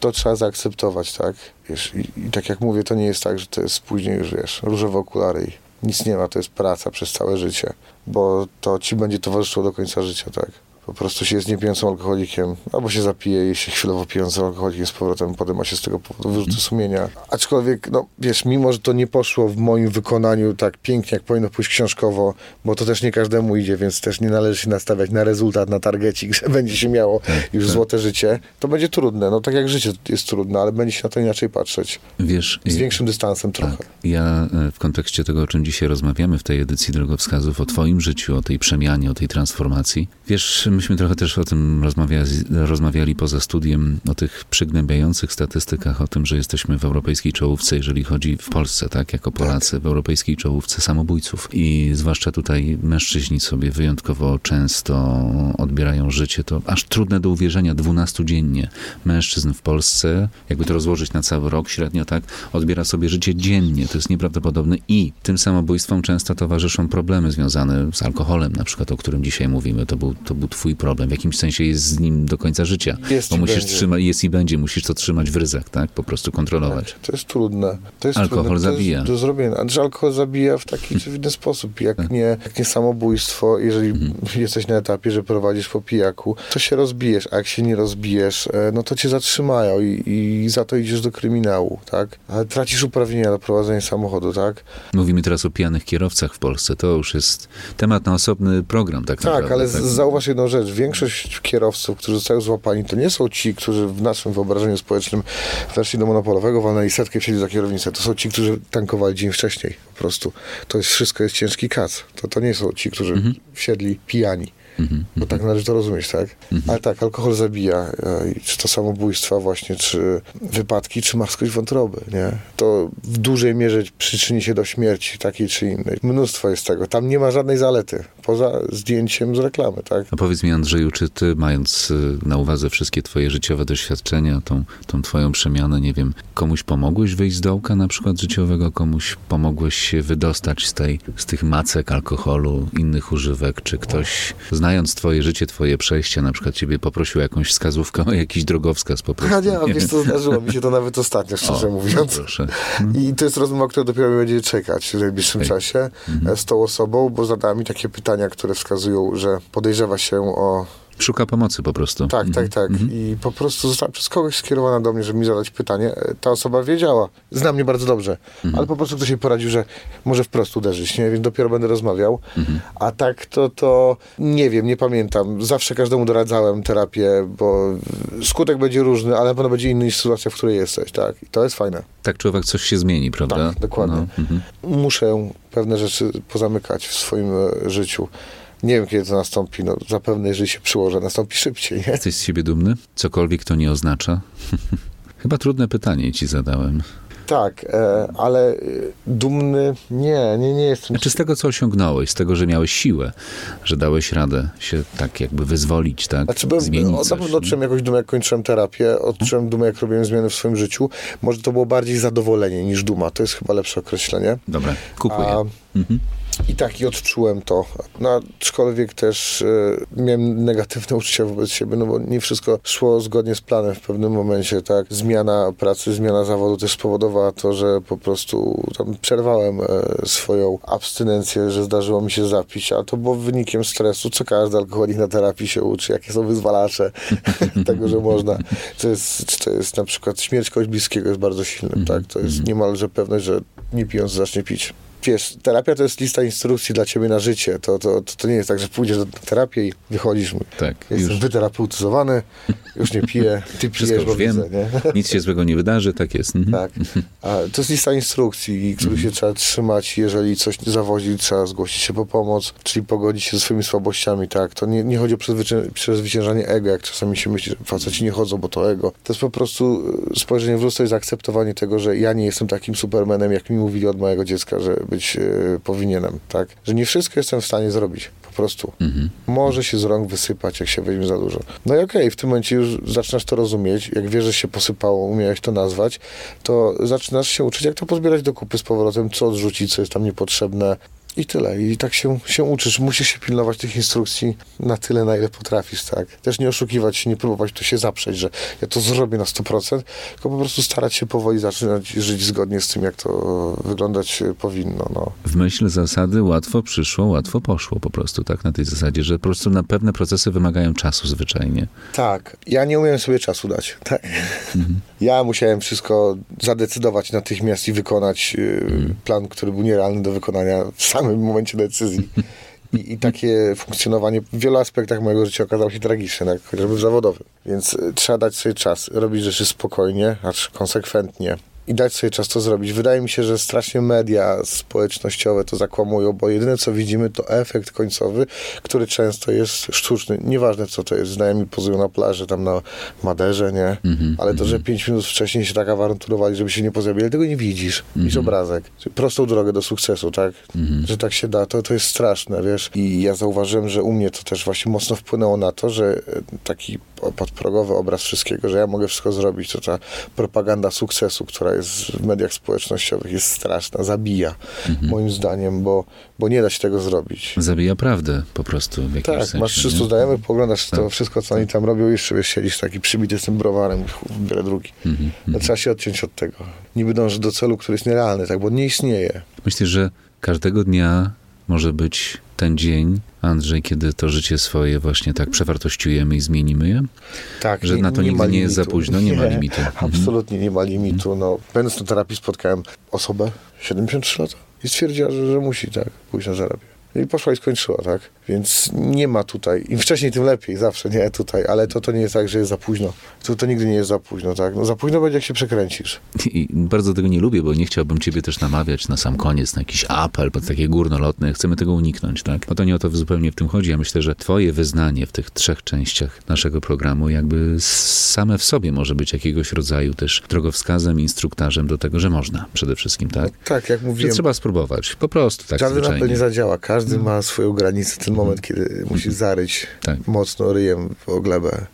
To trzeba zaakceptować, tak? Wiesz, i, I tak jak mówię, to nie jest tak, że to jest później już, wiesz, różowe okulary i nic nie ma, to jest praca przez całe życie, bo to ci będzie towarzyszyło do końca życia, tak? Po prostu się jest niepijącym alkoholikiem, albo się zapije i się chwilowo pijącym alkoholikiem z powrotem, potem ma się z tego powodu wyrzuty sumienia. Aczkolwiek, no wiesz, mimo, że to nie poszło w moim wykonaniu tak pięknie, jak powinno pójść książkowo, bo to też nie każdemu idzie, więc też nie należy się nastawiać na rezultat, na targecik, że będzie się miało już złote życie, to będzie trudne. No tak jak życie jest trudne, ale będzie się na to inaczej patrzeć. Wiesz, Z większym dystansem trochę. Tak. Ja e, w kontekście tego, o czym dzisiaj rozmawiamy w tej edycji Drogowskazów, o twoim życiu, o tej przemianie, o tej transformacji. Wiesz, myśmy trochę też o tym rozmawiali, rozmawiali poza studiem, o tych przygnębiających statystykach, o tym, że jesteśmy w europejskiej czołówce, jeżeli chodzi w Polsce, tak, jako Polacy, w europejskiej czołówce samobójców. I zwłaszcza tutaj mężczyźni sobie wyjątkowo często odbierają życie. To aż trudne do uwierzenia, 12 dziennie mężczyzn w Polsce, jakby to rozłożyć na cały rok średnio, tak, odbiera sobie życie dziennie. To jest nieprawdopodobne i tym samobójstwom często towarzyszą problemy związane z alkoholem, na przykład, o którym dzisiaj mówimy. To był, to był twój problem. W jakimś sensie jest z nim do końca życia. Jest bo musisz trzymać, jest i będzie, musisz to trzymać w ryzach, tak, po prostu kontrolować. To jest trudne. To jest Alkohol trudne. To zabija. Do zrobienia. Znaczy, alkohol zabija w taki czy w inny sposób. Jak nie, jak nie samobójstwo, jeżeli jesteś na etapie, że prowadzisz po pijaku, to się rozbijesz, a jak się nie rozbijesz, e, no to cię zatrzymają i, i za to idziesz do kryminału, tak? Ale tracisz uprawnienia do prowadzenia samochodu, tak? Mówimy teraz o pijanych kierowcach w Polsce. To już jest temat na osobny program, tak, Tak, naprawdę. ale z- zauważ jedną rzecz. Większość kierowców, którzy zostają złapani, to nie są ci, którzy w naszym wyobrażeniu społecznym weszli do monopolowego, walnęli setkę wsiedli za kierownicę. To są ci, którzy tankowali dzień wcześniej po prostu. To jest wszystko jest ciężki kac. To, to nie są ci, którzy wsiedli pijani. Bo tak należy to rozumieć, tak? Ale tak, alkohol zabija. e, Czy to samobójstwa właśnie, czy wypadki, czy marskość wątroby, nie? To w dużej mierze przyczyni się do śmierci takiej czy innej. Mnóstwo jest tego. Tam nie ma żadnej zalety. Poza zdjęciem z reklamy, tak? A powiedz mi, Andrzeju, czy ty, mając y, na uwadze wszystkie twoje życiowe doświadczenia, tą, tą twoją przemianę, nie wiem, komuś pomogłeś wyjść z dołka na przykład życiowego, komuś pomogłeś się wydostać z, tej, z tych macek alkoholu, innych używek, czy ktoś, znając twoje życie, twoje przejście, na przykład ciebie poprosił o jakąś wskazówkę, o jakiś drogowskaz po prostu. A nie, nie wiesz co, zdarzyło mi się to nawet ostatnio, szczerze O, mówiąc. I to jest rozmowa, która dopiero będzie czekać w najbliższym czasie e, z tą osobą, bo zadała mi takie pytania, które wskazują, że podejrzewa się o Szuka pomocy po prostu. Tak, tak, tak. I po prostu została przez kogoś skierowana do mnie, żeby mi zadać pytanie. E, Ta osoba wiedziała, zna mnie bardzo dobrze, ale po prostu ktoś jej poradził, że może wprost uderzyć, nie? Więc dopiero będę rozmawiał. A tak to, to nie wiem, nie pamiętam. Zawsze każdemu doradzałem terapię, bo skutek będzie różny, ale na pewno będzie inny niż sytuacja, w której jesteś, tak? I to jest fajne. Tak człowiek coś się zmieni, prawda? Tak, dokładnie. No, mhm. Muszę pewne rzeczy pozamykać w swoim e, życiu. Nie wiem, kiedy to nastąpi. No, zapewne, jeżeli się przyłożę, nastąpi szybciej, nie? Jesteś z siebie dumny? Cokolwiek to nie oznacza? Chyba trudne pytanie ci zadałem. Tak, e, ale e, dumny nie, nie, nie jestem. Znaczy z tego, co osiągnąłeś, z tego, że miałeś siłę, że dałeś radę się tak jakby wyzwolić, tak? Znaczy, byłem, Zmienić o, na coś, pewno nie? odczułem jakąś dumę, jak kończyłem terapię, odczułem dumę, jak robiłem zmiany w swoim życiu. Może to było bardziej zadowolenie niż duma, to jest chyba lepsze określenie. Dobra, kupuję. A, Mhm. I tak, i odczułem to. No, aczkolwiek też e, miałem negatywne uczucia wobec siebie, no bo nie wszystko szło zgodnie z planem w pewnym momencie, tak. Zmiana pracy, zmiana zawodu też spowodowała to, że po prostu tam przerwałem e, swoją abstynencję, że zdarzyło mi się zapić, a to było wynikiem stresu, co każdy alkoholik na terapii się uczy, jakie są wyzwalacze tego, że można. To jest, to jest na przykład śmierć kogoś bliskiego jest bardzo silnym, tak. To jest niemalże pewność, że nie pijąc zacznie pić wiesz, terapia to jest lista instrukcji dla ciebie na życie. To, to, to, to nie jest tak, że pójdziesz do terapii i wychodzisz. Tak, Jestem już. wyterapeutyzowany, już nie piję, ty Wszystko pijesz, już bo wiem, widzę, nie? nic się złego nie wydarzy, tak jest. Mhm. Tak. A to jest lista instrukcji, których się trzeba trzymać. Jeżeli coś zawozi, trzeba zgłosić się po pomoc, czyli pogodzić się ze swoimi słabościami, tak. To nie, nie chodzi o przezwycię- przezwyciężanie ego, jak czasami się myśli, że faceci nie chodzą, bo to ego. To jest po prostu e, spojrzenie w lustro i zaakceptowanie tego, że ja nie jestem takim supermanem, jak mi mówili od mojego dziecka, że być e, powinienem, tak. Że nie wszystko jestem w stanie zrobić. Po prostu. Może się z rąk wysypać, jak się weźmie za dużo. No i okej, w tym momencie już zaczynasz to rozumieć. Jak wiesz, że się posypało, umiałeś to nazwać, to zaczynasz się uczyć, jak to pozbierać do kupy z powrotem, co odrzucić, co jest tam niepotrzebne. I tyle. I tak się, się uczysz. Musisz się pilnować tych instrukcji na tyle, na ile potrafisz, tak. Też nie oszukiwać się, nie próbować tu się zaprzeć, że ja to zrobię na 100%, tylko po prostu starać się powoli zaczynać żyć zgodnie z tym, jak to wyglądać powinno, no. W myśl zasady łatwo przyszło, łatwo poszło po prostu, tak? Na tej zasadzie, że po prostu na pewne procesy wymagają czasu zwyczajnie. Tak, ja nie umiałem sobie czasu dać. Tak. Ja musiałem wszystko zadecydować natychmiast i wykonać y, plan, który był nierealny do wykonania w samym momencie decyzji. I, I takie funkcjonowanie w wielu aspektach mojego życia okazało się tragiczne, tak? chociażby w zawodowym. Więc y, trzeba dać sobie czas, robić rzeczy spokojnie, znaczy konsekwentnie. I dać sobie czas to zrobić. Wydaje mi się, że strasznie media społecznościowe to zakłamują, bo jedyne co widzimy to efekt końcowy, który często jest sztuczny. Nieważne co to jest. Znajomi pozują na plaży, tam na Maderze, nie? Ale to, że pięć minut wcześniej się tak awanturowali, żeby się nie pozabijali, tego nie widzisz. Widzisz obrazek. Czyli Prostą drogę do sukcesu, tak? Że tak się da, to, to jest straszne, wiesz? I ja zauważyłem, że u mnie to też właśnie mocno wpłynęło na to, że e, taki podprogowy obraz wszystkiego, że ja mogę wszystko zrobić, to ta propaganda sukcesu, która jest w mediach społecznościowych jest straszna, zabija moim zdaniem, bo, bo nie da się tego zrobić. Zabija prawdę po prostu w Tak, sensie. masz 300 nie? znajomych, poglądasz to Tak. wszystko, co oni tam robią, jeszcze wiesz, siedzisz taki przybity z tym browarem, biorę drugi. Mhm, No, trzeba się odciąć od tego. Niby dążyć do celu, który jest nierealny, tak, bo nie istnieje. Myślę, że każdego dnia może być ten dzień, Andrzej, kiedy to życie swoje właśnie tak przewartościujemy i zmienimy je? Tak, Że na to ma nigdy nie jest za późno, nie ma limitu. Mhm. Absolutnie nie ma limitu. No, będąc na terapii spotkałem osobę 73 lata i stwierdziła, że, że musi tak pójść na terapię. I poszła i skończyła, tak? Więc nie ma tutaj. Im wcześniej, tym lepiej, zawsze, nie tutaj. Ale to, to nie jest tak, że jest za późno. To, to nigdy nie jest za późno, tak? No za późno będzie, jak się przekręcisz. I bardzo tego nie lubię, bo nie chciałbym ciebie też namawiać na sam koniec, na jakiś apel, pod takie górnolotne. Chcemy tego uniknąć, tak? Bo to nie o to zupełnie w tym chodzi. Ja myślę, że twoje wyznanie w tych trzech częściach naszego programu jakby same w sobie może być jakiegoś rodzaju też drogowskazem, instruktarzem do tego, że można przede wszystkim, tak? Tak, jak Że mówiłem, trzeba spróbować. Po prostu, tak Żaden apel nie zadziała. Każdy ma swoją granicę. Ten moment, kiedy musi zaryć Tak. mocno ryjem w glebę.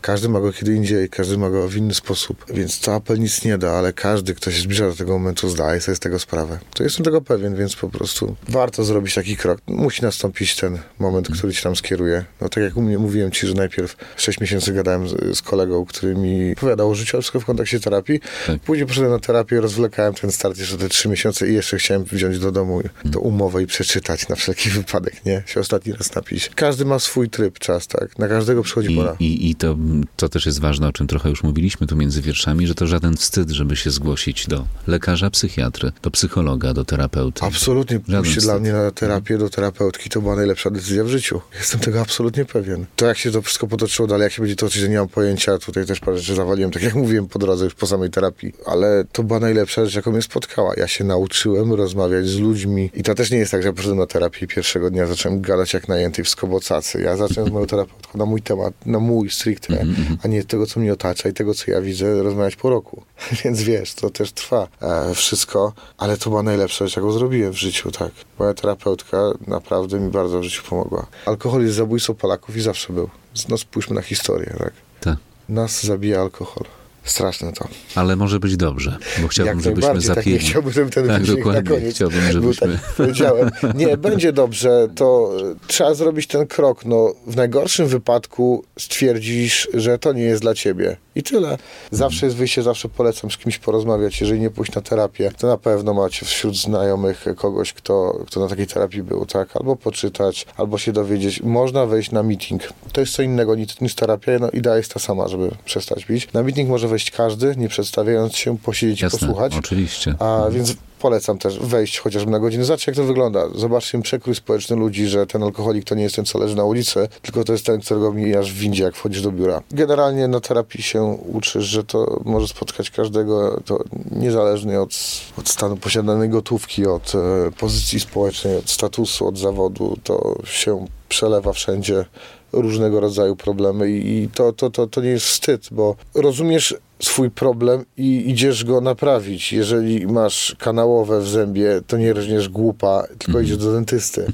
Każdy ma go kiedy indziej, każdy ma go w inny sposób. Więc to apel nic nie da, ale każdy, kto się zbliża do tego momentu, zdaje sobie z tego sprawę. To jestem tego pewien, więc po prostu warto zrobić taki krok. Musi nastąpić ten moment, który ci tam skieruje. No tak jak u mnie mówiłem ci, że najpierw 6 miesięcy gadałem z, z kolegą, który mi opowiadał o życiu, wszystko w kontekście terapii. Tak. Później poszedłem na terapię, rozwlekałem ten start jeszcze te 3 miesiące i jeszcze chciałem wziąć do domu tę umowę i przeczytać na wszelki wypadek, nie? Się ostatni raz napić. Każdy ma swój tryb, czas, tak? Na każdego przychodzi I, pora. i, I to, to też jest ważne, o czym trochę już mówiliśmy tu między wierszami, że to żaden wstyd, żeby się zgłosić do lekarza, psychiatry, do psychologa, do terapeuty. Absolutnie pójście dla mnie na terapię do terapeutki to była najlepsza decyzja w życiu. Jestem tego absolutnie pewien. To jak się to wszystko potoczyło dalej, jak się będzie toczyć, to nie mam pojęcia. Tutaj też parę rzeczy zawaliłem, tak jak mówiłem po drodze już po samej terapii. Ale to była najlepsza rzecz, jaką mnie spotkała. Ja się nauczyłem rozmawiać z ludźmi. I to też nie jest tak, że ja poszedłem na terapię i pierwszego dnia zacząłem gadać jak najęty w skobocacy. Ja zacząłem z moją terapeutką na mój temat, na mój stricte, a nie tego, co mnie otacza i tego, co ja widzę, rozmawiać po roku. Więc wiesz, to też trwa e, wszystko, ale to była najlepsza rzecz, jaką zrobiłem w życiu, tak. Moja terapeutka naprawdę mi bardzo w życiu pomogła. Alkohol jest zabójcą Polaków i zawsze był. No spójrzmy na historię, tak. Tak. Nas zabija alkohol. Straszne to. Ale może być dobrze, bo chciałbym, Jak żebyśmy najbardziej, tak nie zapięli. chciałbym, żeby ten Tak, wydźwięk na dokładnie. koniec Chciałbym, był żebyśmy... tak, powiedziałem. Nie, będzie dobrze, to e, trzeba zrobić ten krok. No, w najgorszym wypadku stwierdzisz, że to nie jest dla ciebie. I tyle. Zawsze jest wyjście, zawsze polecam z kimś porozmawiać. Jeżeli nie pójść na terapię, to na pewno macie wśród znajomych kogoś, kto, kto na takiej terapii był, tak? Albo poczytać, albo się dowiedzieć. Można wejść na meeting. To jest co innego niż, terapia. No, idea jest ta sama, żeby przestać pić. Na meeting może wejść każdy, nie przedstawiając się, posiedzieć i Jasne, posłuchać. oczywiście. A więc polecam też wejść chociażby na godzinę. Zobaczcie, jak to wygląda. Zobaczcie przekrój społeczny ludzi, że ten alkoholik to nie jest ten, co leży na ulicy, tylko to jest ten, którego mijasz w windzie, jak wchodzisz do biura. Generalnie na terapii się uczysz, że to może spotkać każdego, to niezależnie od, od stanu posiadanej gotówki, od e, pozycji społecznej, od statusu, od zawodu, to się przelewa wszędzie różnego rodzaju problemy i, i to, to, to, to nie jest wstyd, bo rozumiesz swój problem i idziesz go naprawić. Jeżeli masz kanałowe w zębie, to nie rżniesz głupa, tylko idziesz do dentysty.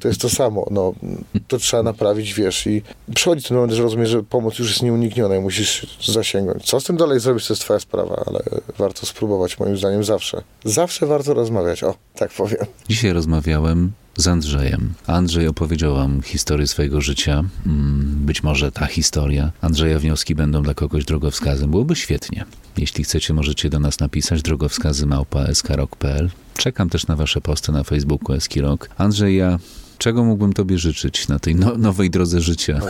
To jest to samo. No, to trzeba naprawić, wiesz. I przychodzi ten moment, że rozumiesz, że pomoc już jest nieunikniona i musisz zasięgnąć. Co z tym dalej zrobić, to jest twoja sprawa, ale warto spróbować, moim zdaniem, zawsze. Zawsze warto rozmawiać. O, tak powiem. Dzisiaj rozmawiałem z Andrzejem. Andrzej opowiedział wam historię swojego życia. Mm, Być może ta historia Andrzeja wnioski będą dla kogoś drogowskazem. Byłoby świetnie. Jeśli chcecie, możecie do nas napisać drogowskazy małpa. Czekam też na wasze posty na Facebooku Eskirok. Andrzej, ja czego mógłbym tobie życzyć na tej no, nowej drodze życia?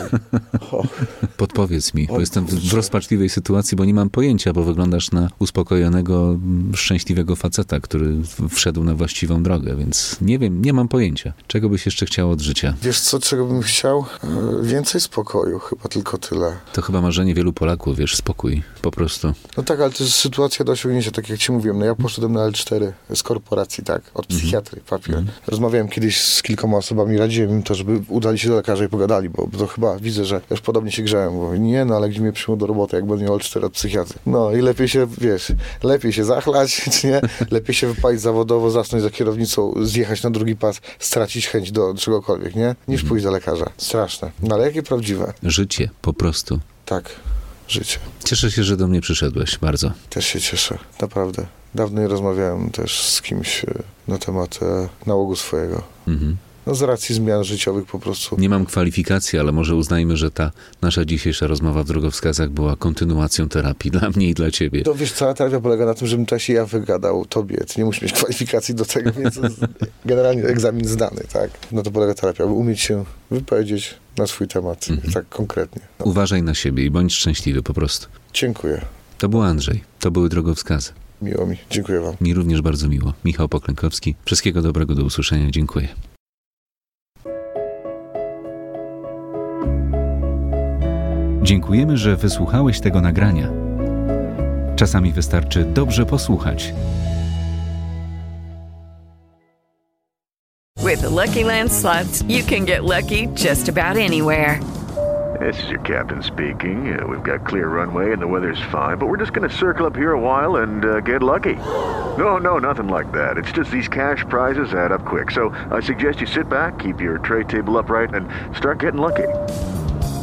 Podpowiedz mi, bo jestem w, rozpaczliwej sytuacji, bo nie mam pojęcia, bo wyglądasz na uspokojonego, mm, szczęśliwego faceta, który wszedł na właściwą drogę, więc nie wiem, nie mam pojęcia. Czego byś jeszcze chciał od życia? Wiesz co, czego bym chciał? E, Więcej spokoju, chyba tylko tyle. To chyba marzenie wielu Polaków, wiesz, spokój, po prostu. No tak, ale to jest sytuacja do osiągnięcia, tak jak ci mówiłem. No ja poszedłem na L4 z korporacji, tak, od psychiatry, papier. Rozmawiałem kiedyś z kilkoma osobami, radziłem im to, żeby udali się do lekarza i pogadali, bo to chyba widzę, że już podobnie się grzałem. Bo nie, no ale gdzie mnie przyjmą do roboty, jak będę miał L4 od psychiatry. No i lepiej się, wiesz, lepiej się zachlać, czy nie? Lepiej się wypalić zawodowo, zasnąć za kierownicą, zjechać na drugi pas, stracić chęć do czegokolwiek, nie? Niż pójść do lekarza. Straszne. No ale jakie prawdziwe. Życie, po prostu. Tak, życie. Cieszę się, że do mnie przyszedłeś, bardzo. Też się cieszę, naprawdę. Dawno nie rozmawiałem też z kimś e, na temat e, nałogu swojego. Mhm. No z racji zmian życiowych po prostu. Nie mam kwalifikacji, ale może uznajmy, że ta nasza dzisiejsza rozmowa w drogowskazach była kontynuacją terapii dla mnie i dla ciebie. To wiesz, cała terapia polega na tym, żebym też ja wygadał tobie. Ty nie musisz mieć kwalifikacji do tego, więc generalnie egzamin zdany, tak? No to polega terapia, aby umieć się wypowiedzieć na swój temat, tak konkretnie. No, Uważaj na siebie i bądź szczęśliwy po prostu. dziękuję. To był Andrzej, to były drogowskazy. Miło mi. Dziękuję wam. Mi również bardzo miło. Michał Poklękowski. Wszystkiego dobrego, do usłyszenia. Dziękuję. Dziękujemy, że wysłuchałeś tego nagrania. Czasami wystarczy dobrze posłuchać. With the Lucky Land slots, you can get lucky just about anywhere. This is your captain speaking. Uh, we've got clear runway and the weather's fine, but we're just going to circle up here a while and uh, get lucky. No, no, nothing like that. It's just these cash prizes add up quick. So I suggest you sit back, keep your tray table upright, and start getting lucky.